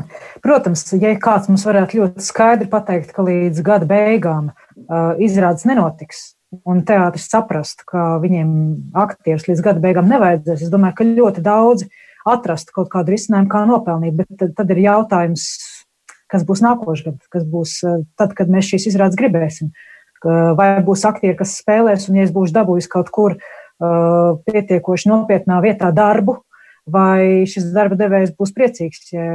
protams, ja kāds mums varētu ļoti skaidri pateikt, ka līdz gada beigām izrādes nenotiks, un teātris saprast, ka viņiem aktierus līdz gada beigām nevajadzēs, es domāju, ka ļoti daudzi atrastu kaut kādu risinājumu, kā nopelnīt. Bet tad, tad ir jautājums, kas būs nākošais gads, kas būs tad, kad mēs šīs izrādes gribēsim. Vai būs aktieri, kas spēlēs, un ja es būšu dabūjis kaut kur pietiekoši nopietnā vietā darbu, vai šis darba devējs būs priecīgs, ja,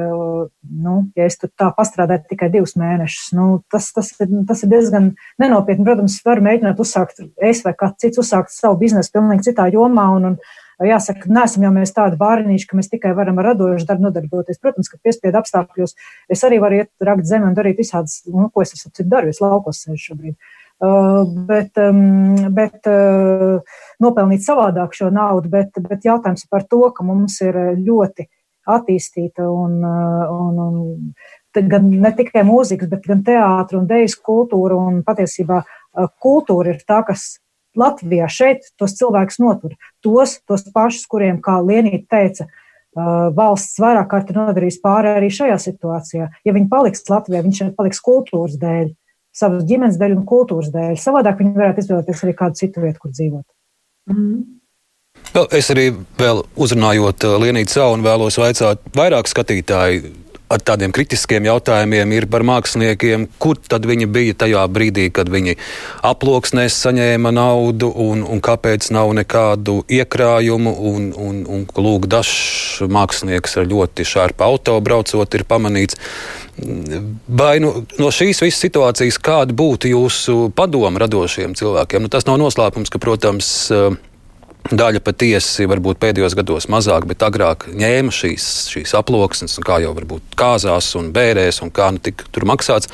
nu, ja es tur tā pastrādāju tikai divus mēnešus. Nu, tas, tas, ir, tas ir diezgan nenopietni. Protams, var mēģināt uzsākt, es vai kāds cits uzsākt savu biznesu pilnīgi citā jomā. Un, un, Jāsaka, neesam jau mēs tādi bārniņši, ka mēs tikai varam ar radošu darbu nodarboties. Protams, ka piespiedu apstākļos es arī varu iet rakt zemi un darīt visādas, nu, ko es esmu daru, es laukos sēžu šobrīd. Uh, bet, um, bet uh, nopelnīt savādāk šo naudu, bet, bet jautājums par to, ka mums ir ļoti attīstīta un, uh, un, un gan ne tikai mūzikas, bet gan teātris un dēļas kultūra. Un patiesībā kultūra ir tā, kas Latvijā šeit tos cilvēkus notur. Tos, tos pašus, kuriem, kā Lienīte teica, valsts vairāk kārt ir nodarījis pāri arī šajā situācijā. Ja viņi paliks Latvijā, viņš paliks kultūras dēļ savas ģimenes dēļ un kultūras dēļ. Savādāk viņi varētu izvēlēties arī kādu citu vietu, kur dzīvot. Mm. Es arī vēl uzrunājot uh, Lienītu Saunu, vēlos vaicāt vairāk skatītāju ar tādiem kritiskiem jautājumiem ir par māksliniekiem, kur tad viņi bija tajā brīdī, kad viņi aploksnēs saņēma naudu un, un kāpēc nav nekādu iekrājumu. Un, un, un lūk, dažs mākslinieks ar ļoti šārpu auto braucot ir pamanīts. Vai nu, no šīs visas situācijas kāda būtu jūsu padoma radošiem cilvēkiem? Nu, tas nav noslēpums, ka, protams, Daļa patiesi varbūt pēdējos gados mazāk, bet agrāk ņēma šīs, šīs aploksnes, kā jau varbūt kāzās un bērēs, un kā nu tika tur maksāts.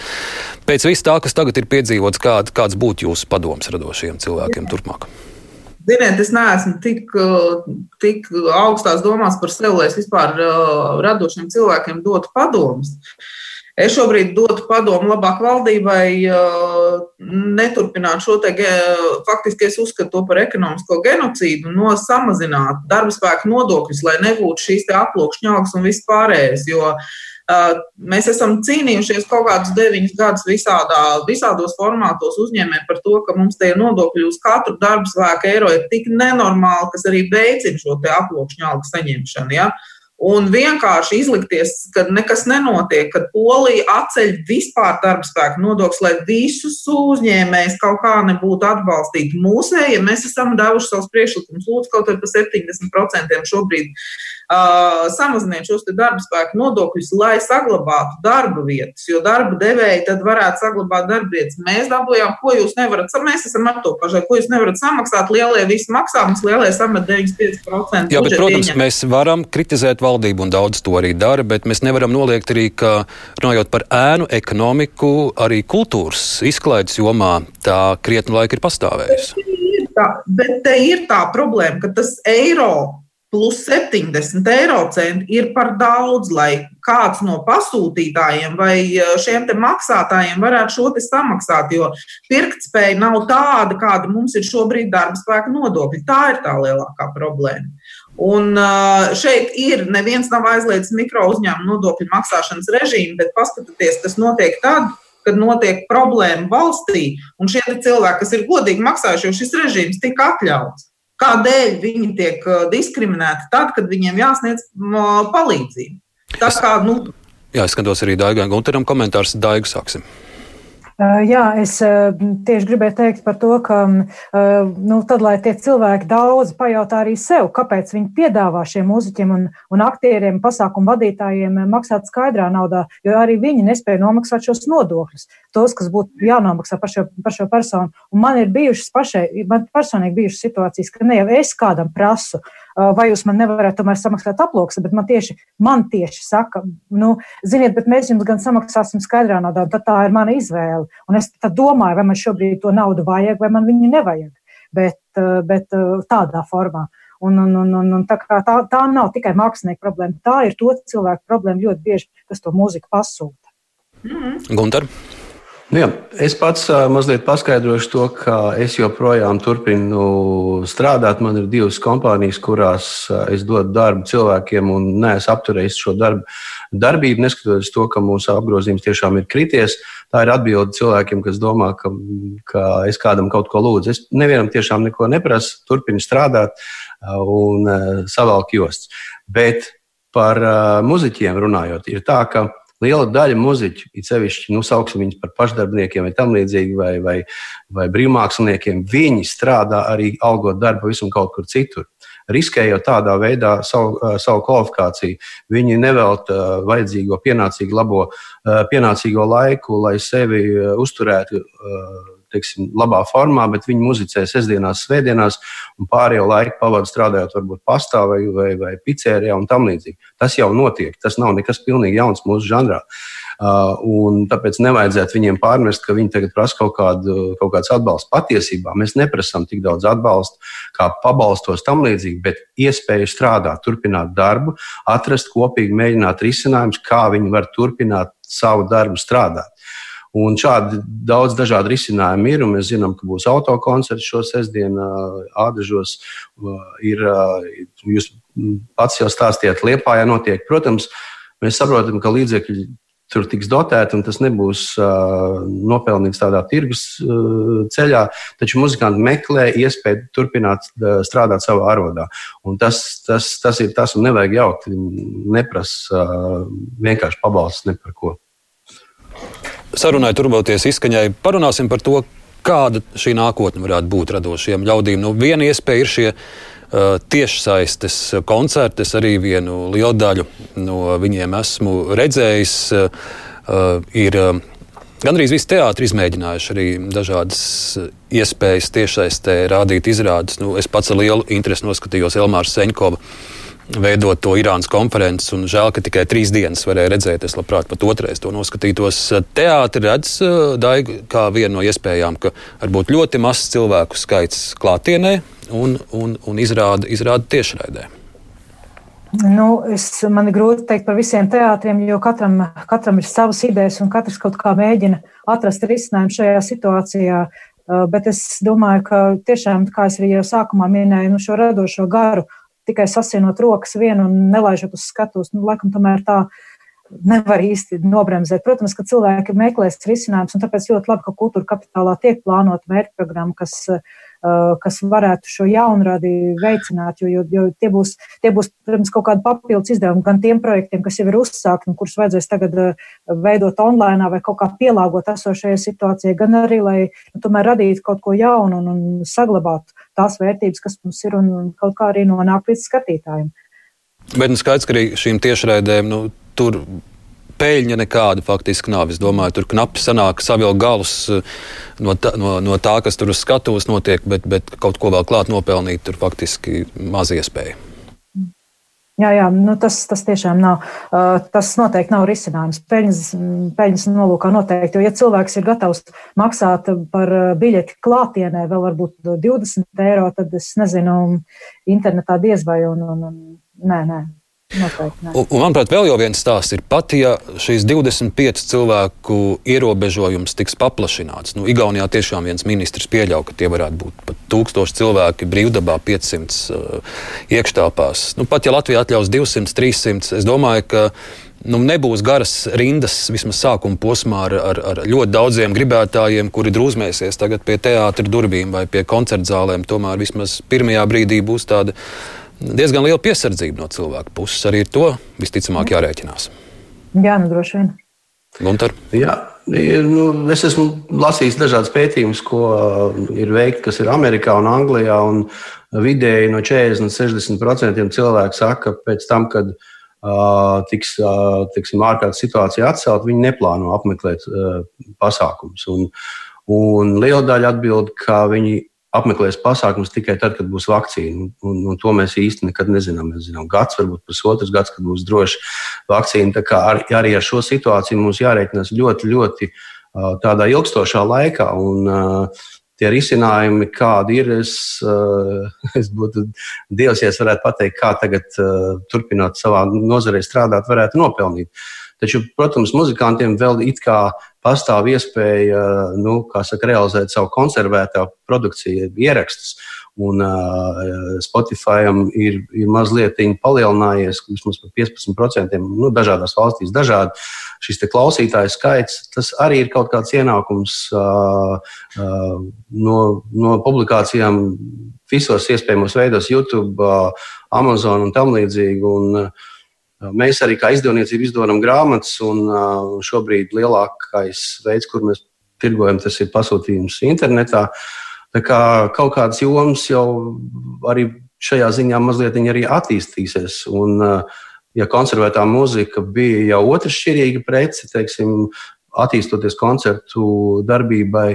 Pēc viss tā, kas tagad ir piedzīvots, kād, kāds būtu jūsu padoms radošiem cilvēkiem turpmāk? Ziniet, es neesmu tik, tik augstās domās par sevi, lai es vispār uh, radošiem cilvēkiem dotu padomus. Uh, Es šobrīd dotu padomu labāk valdībai neturpināt šo te, faktiski es uzskatu to par ekonomisko genocīdu, no samazināt darba spēku nodokļus, lai nebūtu šīs aploksņa algas un viss pārējais. Jo mēs esam cīnījušies kaut kādus deviņus gadus visādā, visādos formātos uzņēmē par to, ka mums tie nodokļi uz katru darba spēku eiro ir tik nenormāli, kas arī veicina šo aploksņa algu saņemšanu. Ja? Un vienkārši izlikties, ka nekas nenotiek, kad Polija atceļ vispār darba spēku nodokli, lai visus uzņēmējus kaut kā nebūtu atbalstīti. Mūsēji, ja mēs esam devuši savus priekšlikumus, lūdzu, kaut vai par 70% šobrīd uh, samaziniet šos darba spēku nodokļus, lai saglabātu darba vietas, jo darba devēji tad varētu saglabāt darba vietas. Mēs dabūjām, ko jūs nevarat, mēs esam pašai, ko jūs nevarat samaksāt, lielie visi maksā, mums lielie samet 95%. Jā, bet, protams, ieņem. mēs varam kritizēt valdība un daudz to arī dara, bet mēs nevaram noliegt arī, ka runājot par ēnu ekonomiku, arī kultūras izklaides jomā tā krietni laika ir pastāvējusi. Tā, bet te ir tā problēma, ka tas eiro plus 70 eiro centi ir par daudz, lai kāds no pasūtītājiem vai eh, šiem maksātājiem varētu šo samaksāt. Jo pirktspēja nav tāda, kāda mums ir šobrīd darba spēka nodokļi. Tā ir tā lielākā problēma. Un šeit ir neviens nav aizliedzis mikro uzņēmumu nodokļu maksāšanas režīmu, bet paskatieties, kas notiek tad, kad notiek problēma valstī, un šie cilvēki, kas ir godīgi maksājuši, jo šis režīms tika atļauts. Kādēļ viņi tiek diskriminēti tad, kad viņiem jāsniedz palīdzību? Tas kā, nu, Jā, es skatos arī Daigai Gunteram komentārs. Daigu sāksim. Jā, es tieši gribēju teikt par to, ka nu, tad, lai tie cilvēki daudz pajautā arī sev, kāpēc viņi piedāvā šiem mūziķiem un, un aktieriem, pasākumu vadītājiem maksāt skaidrā naudā, jo arī viņi nespēja nomaksāt šos nodokļus, tos, kas būtu jānomaksā par šo, par šo personu. Un man ir bijušas pašai, man personīgi bijušas situācijas, ka ne jau es kādam prasu, vai jūs man nevarat tomēr samaksāt aploksni, bet man tieši, man tieši saka, nu, ziniet, bet mēs jums gan samaksāsim skaidrā naudā, tad tā ir mana izvēle. Un es tad domāju, vai man šobrīd to naudu vajag, vai man viņu nevajag. Bet, bet tādā formā. Un, un, un, un, un tā, tā, tā nav tikai mākslinieka problēma, tā ir to cilvēku problēma ļoti bieži, kas to mūziku pasūta. Mm -hmm. Gunter? Nu jā, es pats mazliet paskaidrošu to, ka es joprojām turpinu strādāt. Man ir divas kompānijas, kurās es dodu darbu cilvēkiem un neesmu apturējis šo darbu, darbību, neskatoties to, ka mūsu apgrozījums tiešām ir krities. Tā ir atbilde cilvēkiem, kas domā, ka, ka es kādam kaut ko lūdzu. Es nevienam tiešām neko neprasu, turpinu strādāt un savalku jostas. Bet par muziķiem runājot, ir tā, ka liela daļa muzeķu, it sevišķi, nu, sauksim viņus par pašdarbniekiem vai tam līdzīgi, vai, vai, vai brīvmāksliniekiem, viņi strādā arī algot darbu visam kaut kur citur. Riskējot tādā veidā savu, savu kvalifikāciju, viņi nevelta vajadzīgo pienācīgo, labo, pienācīgo laiku, lai sevi uzturētu teiksim, labā formā, bet viņi muzicē sestdienās, svētdienās un pārējo laiku pavadu strādājot varbūt pastā vai, vai, vai pizzērijā un tam līdzīgi. Tas jau notiek, tas nav nekas pilnīgi jauns mūsu žanrā. Uh, tāpēc nevajadzētu viņiem pārmest, ka viņi tagad prasa kaut, kādu, kaut kāds atbalsts. Patiesībā mēs neprasām tik daudz atbalsta, kā pabalstos tam līdzīgi, bet iespēju strādāt, turpināt darbu, atrast kopīgi, mēģināt risinājumus, kā viņi var turpināt savu darbu strādāt. Un šādi daudz dažādu risinājumu ir. Mēs zinām, ka būs autokoncerts šo sestdienu Ādažos. Ir, jūs pats jau stāstījāt, Liepājā notiek. Protams, mēs saprotam, ka līdzekļi tur tiks dotēti, un tas nebūs uh, nopelnīts tādā tirgus uh, ceļā. Taču muzikanti meklē iespēju turpināt uh, strādāt savā arodā. Un tas, tas, tas ir tas, un nevajag jaukt. Neprasa uh, vienkārši pabalsts ne par ko sarunai turboties izskaņai, parunāsim par to, kāda šī nākotne varētu būt radošiem ļaudīm. Nu, viena iespēja ir šie uh, tiešsaistes koncerti. Es arī vienu lielu daļu no viņiem esmu redzējis. Uh, ir, uh, Gan arī visi teātri izmēģinājuši arī dažādas iespējas tiešsaistē rādīt izrādes. Nu, es pats ar lielu interesi noskatījos Elmāra Seņkova veidot to Irānas konferenci. Žēl, ka tikai trīs dienas varēja redzēt. Es labprāt pat otrais to noskatītos. Teātris redz Daigu kā vienu no iespējām, ka varbūt ļoti mazs cilvēku skaits klātienē un, un, un izrāda, izrāda tiešraidē. Nu, es, man ir grūti pateikt par visiem teātriem, jo katram, katram ir savas idejas un katrs kaut kā mēģina atrast risinājumu šajā situācijā. Bet es domāju, ka tiešām, kā es arī jau sākumā minēju, nu, šo radošo garu tikai sasienot rokas vienu un nelaižot uz skatuves. Nu, laikam, tomēr tā nevar īsti nobremzēt. Protams, ka cilvēki meklēs risinājumus, un tāpēc ļoti labi, ka kultūra kapitālā tiek plānota mērķprogramma, kas, uh, kas varētu šo jaunradi veicināt, jo, jo, jo tie, būs, tie būs, protams, kaut kādi papildus izdevumi gan tiem projektiem, kas jau ir uzsākti un kurus vajadzēs tagad uh, veidot online vai kaut kā pielāgot esošajai situācijai, gan arī, lai nu, tomēr radītu kaut ko jaunu un, un saglabātu tās vērtības, kas mums ir, un kaut kā arī nonāk līdz skatītājiem. Bet nu, skaidrs, ka arī šīm tiešraidēm nu, tur peļņa nekāda faktiski nav. Es domāju, tur knapi sanāk savilkt galus eh, no tā, no, no tā, kas tur uz skatuves notiek, bet, bet kaut ko vēl klāt nopelnīt, tur faktiski maz iespēja. Jā, jā nu tas, tas tiešām nav. Tas noteikti nav risinājums. Peļņas, peļņas nolūkā noteikti. Jo, ja cilvēks ir gatavs maksāt par biļeti klātienē, vēl varbūt 20 eiro, tad es nezinu, internetā diez vai. Un, un, un, nē, nē, un, un, manuprāt, vēl viens stāsts ir pat, ja šīs 25 cilvēku ierobežojums tiks paplašināts. Nu, Igaunijā tiešām viens ministrs pieļauj, ka tie varētu būt pat 1000 cilvēki brīvdabā, 500 uh, iekštāpās. Nu, pat ja Latvija atļaus 200, 300, es domāju, ka nu, nebūs garas rindas vismaz sākuma posmā ar, ar, ar ļoti daudziem gribētājiem, kuri drūzmēsies tagad pie teātra durvīm vai pie koncertzālēm. Tomēr vismaz pirmajā brīdī būs tāda diezgan liela piesardzība no cilvēka puses. Arī ar to visticamāk jārēķinās. Jā, nu droši vien. Gunter? Jā, Ir, nu, es esmu lasījis dažādas pētījumus, ko ir veikti, kas ir Amerikā un Anglijā. Un vidēji no 40 līdz 60% cilvēku saka, ka pēc tam, kad uh, tiks uh, tiksim, ārkārtas situācija atcelt, viņi neplāno apmeklēt uh, pasākumus. Un, un liela daļa atbild, ka viņi apmeklēs pasākumus tikai tad, kad būs vakcīna. Un, un to mēs īsti nekad nezinām. Mēs zinām, gads, varbūt pusotrs gads, kad būs droši vakcīna. Tā kā ar, arī ar šo situāciju mums jārēķinās ļoti, ļoti tādā ilgstošā laikā. Un, Tie risinājumi, kādi ir, es, es būtu Dievs, ja es varētu pateikt, kā tagad, turpinot savā nozarē strādāt, varētu nopelnīt. Taču, protams, muzikantiem vēl it kā pastāv iespēja nu, saka, realizēt savu konservētā produkciju, ierakstus. Un uh, Spotify ir, ir mazliet palielinājies, vismaz par 15%. Nu, dažādās valstīs dažādi. Šis klausītāju skaits, tas arī ir kaut kāds ienākums uh, uh, no, no publikācijām visos iespējamos veidos, YouTube, uh, Amazon un tam līdzīgi. Un, uh, Mēs arī kā izdevniecība izdodam grāmatas, un šobrīd lielākais veids, kur mēs tirgojam, tas ir pasūtījums internetā. Tā kā kaut kādas jomas jau arī šajā ziņā mazliet arī attīstīsies. Un, ja konservētā mūzika bija jau otršķirīga prece, teiksim, attīstoties koncertu darbībai,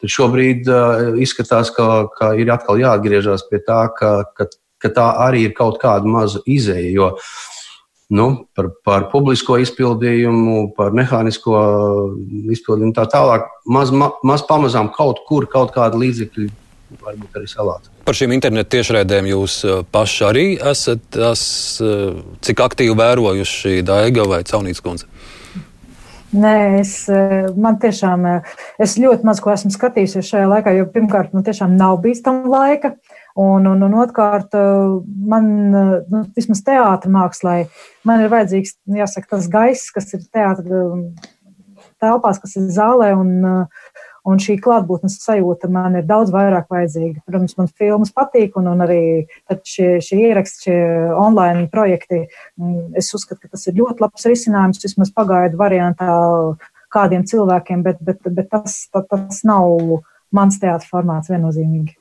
tad šobrīd uh, izskatās, ka, ka ir atkal jāatgriežas pie tā, ka, ka, ka tā arī ir kaut kāda maza izēja. Jo nu, par, par publisko izpildījumu, par mehānisko izpildījumu tā tālāk. Maz, ma, maz pamazām kaut kur kaut kāda līdzekļa varbūt arī salāta. Par šīm internetu tiešraidēm jūs uh, paši arī esat tas, uh, cik aktīvi vērojuši Daiga vai Caunīts kundze? Nē, es, uh, man tiešām, es ļoti maz ko esmu skatījusies šajā laikā, jo pirmkārt, man tiešām nav bijis tam laika. Un, un, un otrkārt, man, nu, vismaz teātris mākslā, man ir vajadzīgs, jāsaka, tas gaiss, kas ir teātris telpās, kas ir zālē, un, un šī klātbūtnes sajūta man ir daudz vairāk vajadzīga. Protams, man filmas patīk, un, un arī šie, šie ieraksti, šie online projekti, es uzskatu, ka tas ir ļoti labs risinājums, vismaz pagaidu variantā kādiem cilvēkiem, bet, bet, bet tas, tas nav mans teātris formāts viennozīmīgi.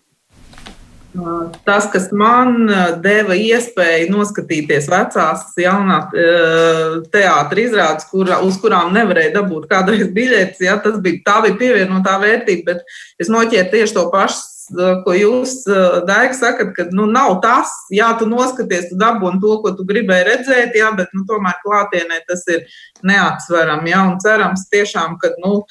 Tas, kas man deva iespēju noskatīties vecās, jaunās teātris izrādes, kur, uz kurām nevarēja dabūt kādreiz biļetes, ja, tas bija, tā bija pievienotā vērtība, bet es noķēru tieši to pašu ko jūs, Daigs, sakat, ka nu, nav tas, jā, tu noskaties, tu dabūni to, ko tu gribēji redzēt, jā, bet nu, tomēr klātienē tas ir neatsverami. Jā, un cerams, tiešām, ka nu,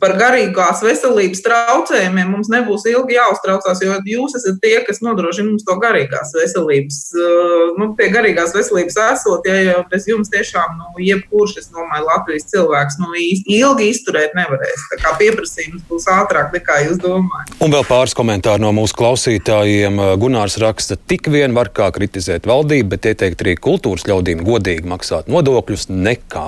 par garīgās veselības traucējumiem mums nebūs ilgi jāuztraucās, jo jūs esat tie, kas nodrošina mums to garīgās veselības. Uh, nu, pie garīgās veselības esot, ja jau bez jums tiešām, nu, jebkurš, es domāju, Latvijas cilvēks, nu, ilgi izturēt nevarēs. Tā kā pieprasījums būs ātrāk nekā jūs domājat. Un vēl pāris komentāri no mūsu klausītājiem. Gunārs raksta, tik vien var kā kritizēt valdību, bet ieteikt arī kultūras ļaudīm godīgi maksāt nodokļus nekā.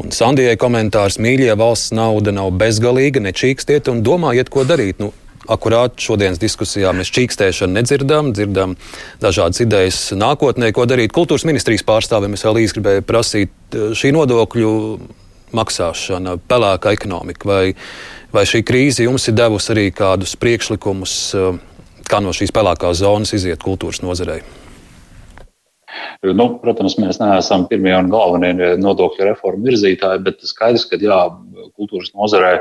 Un Sandijai komentārs mīļie valsts nauda nav bezgalīga, nečīkstiet un domājiet, ko darīt. Nu, Akurāt šodienas diskusijā mēs čīkstēšanu nedzirdam, dzirdam dažādas idejas nākotnē, ko darīt. Kultūras ministrijas pārstāvim es vēl īsti gribēju prasīt eh, šī nodokļu maksāšana, pelēka ekonomika, vai, vai šī krīze jums ir devusi arī kādus priekšlikumus, eh, kā no šīs pelēkās zonas iziet kultūras nozarei? Nu, protams, mēs neesam pirmie un galvenie nodokļu reformu virzītāji, bet skaidrs, ka jā, kultūras nozarē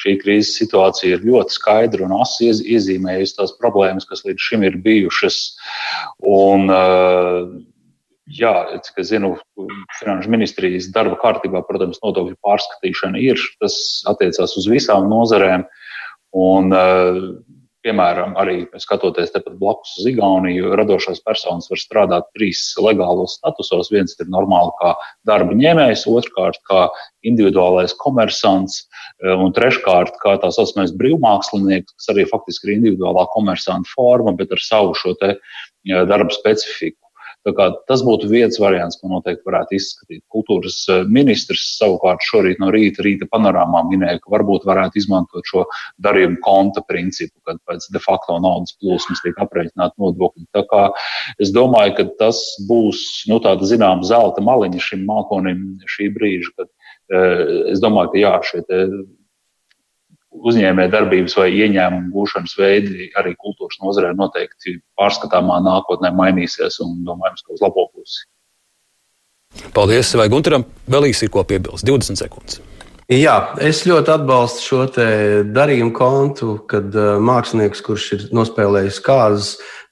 šī krīzes situācija ir ļoti skaidra un asi iezīmējusi tās problēmas, kas līdz šim ir bijušas. Un, Jā, es zinu, Finanšu ministrijas darba kārtībā, protams, nodokļu pārskatīšana ir. Tas attiecās uz visām nozarēm. Un, Piemēram, arī skatoties tepat blakus uz Igauniju, radošās personas var strādāt trīs legālos statusos. Viens ir normāli kā darba ņēmējs, otrkārt kā individuālais komersants, eh, un treškārt kā tā saucamais brīvmākslinieks, kas arī faktiski ir individuālā komersanta forma, bet ar savu šo eh, darba specifiku. Tas būtu viens variants, ko noteikti varētu izskatīt. Kultūras eh, ministrs savukārt šorīt no rīta, rīta panorāmā minēja, ka varbūt varētu izmantot šo darījumu konta principu, kad pēc de facto naudas plūsmas tiek aprēķināti nodokļi. Tā kā es domāju, ka tas būs nu, tāda zināma zelta maliņa šim mākonim šī brīža, kad es domāju, ka jā, šie uzņēmē darbības vai ieņēmumu gūšanas veidi arī kultūras nozarē noteikti pārskatāmā nākotnē mainīsies un domājams, ka uz labo pusi. Paldies, vai Gunteram vēl īsi ir ko piebilst? 20 sekundes. Jā, es ļoti atbalstu šo darījumu kontu, kad uh, mākslinieks, kurš ir nospēlējis kārtas,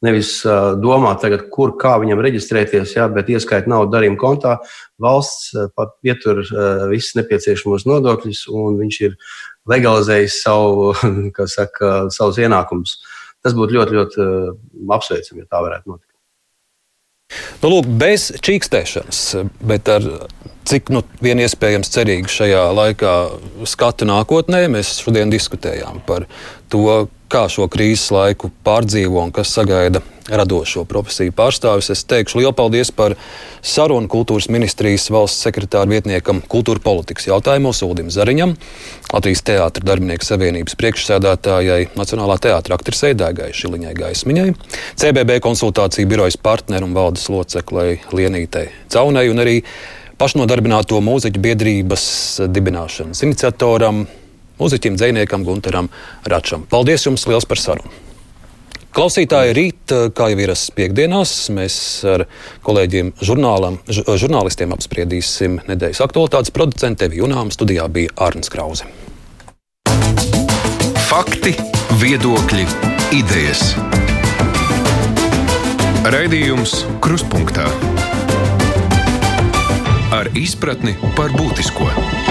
nevis uh, domā, tagad, kur kā viņam reģistrēties, jā, bet ieskaita naudu darījuma kontā, valsts uh, pietur uh, visus nepieciešamos nodokļus, un viņš ir legalizējis savu, saka, savus ienākumus. Tas būtu ļoti, ļoti uh, apsveicami, ja tā varētu notikt. Nu, lūk, bez čīkstēšanas, bet ar cik nu, vien iespējams cerīgi šajā laikā skatu nākotnē, mēs šodien diskutējām par to, kā šo krīzes laiku pārdzīvo un kas sagaida radošo profesiju pārstāvis. Es teikšu lielu paldies par sarunu kultūras ministrijas valsts sekretāra vietniekam kultūra politikas jautājumos Uldim Zariņam, Latvijas Teātra darbinieku savienības priekšsēdētājai, Nacionālā teātra aktrisei Daigai Šiliņai Gaismiņai, CBB konsultāciju birojas partneru un valdes loceklei Lienītei Caunai un arī pašnodarbināto mūziķu biedrības dibināšanas iniciatoram mūziķim, dziniekam Gunteram Račam. Paldies jums liels par sarunu! Klausītāji, rīt, kā jau ir piekdienās, mēs ar kolēģiem žurnālam, žurnālistiem apspriedīsim nedēļas aktualitātes. Producente Evi Junām studijā bija Arns Krause. Fakti, viedokļi, idejas. Raidījums Kruspunktā ar izpratni par būtisko.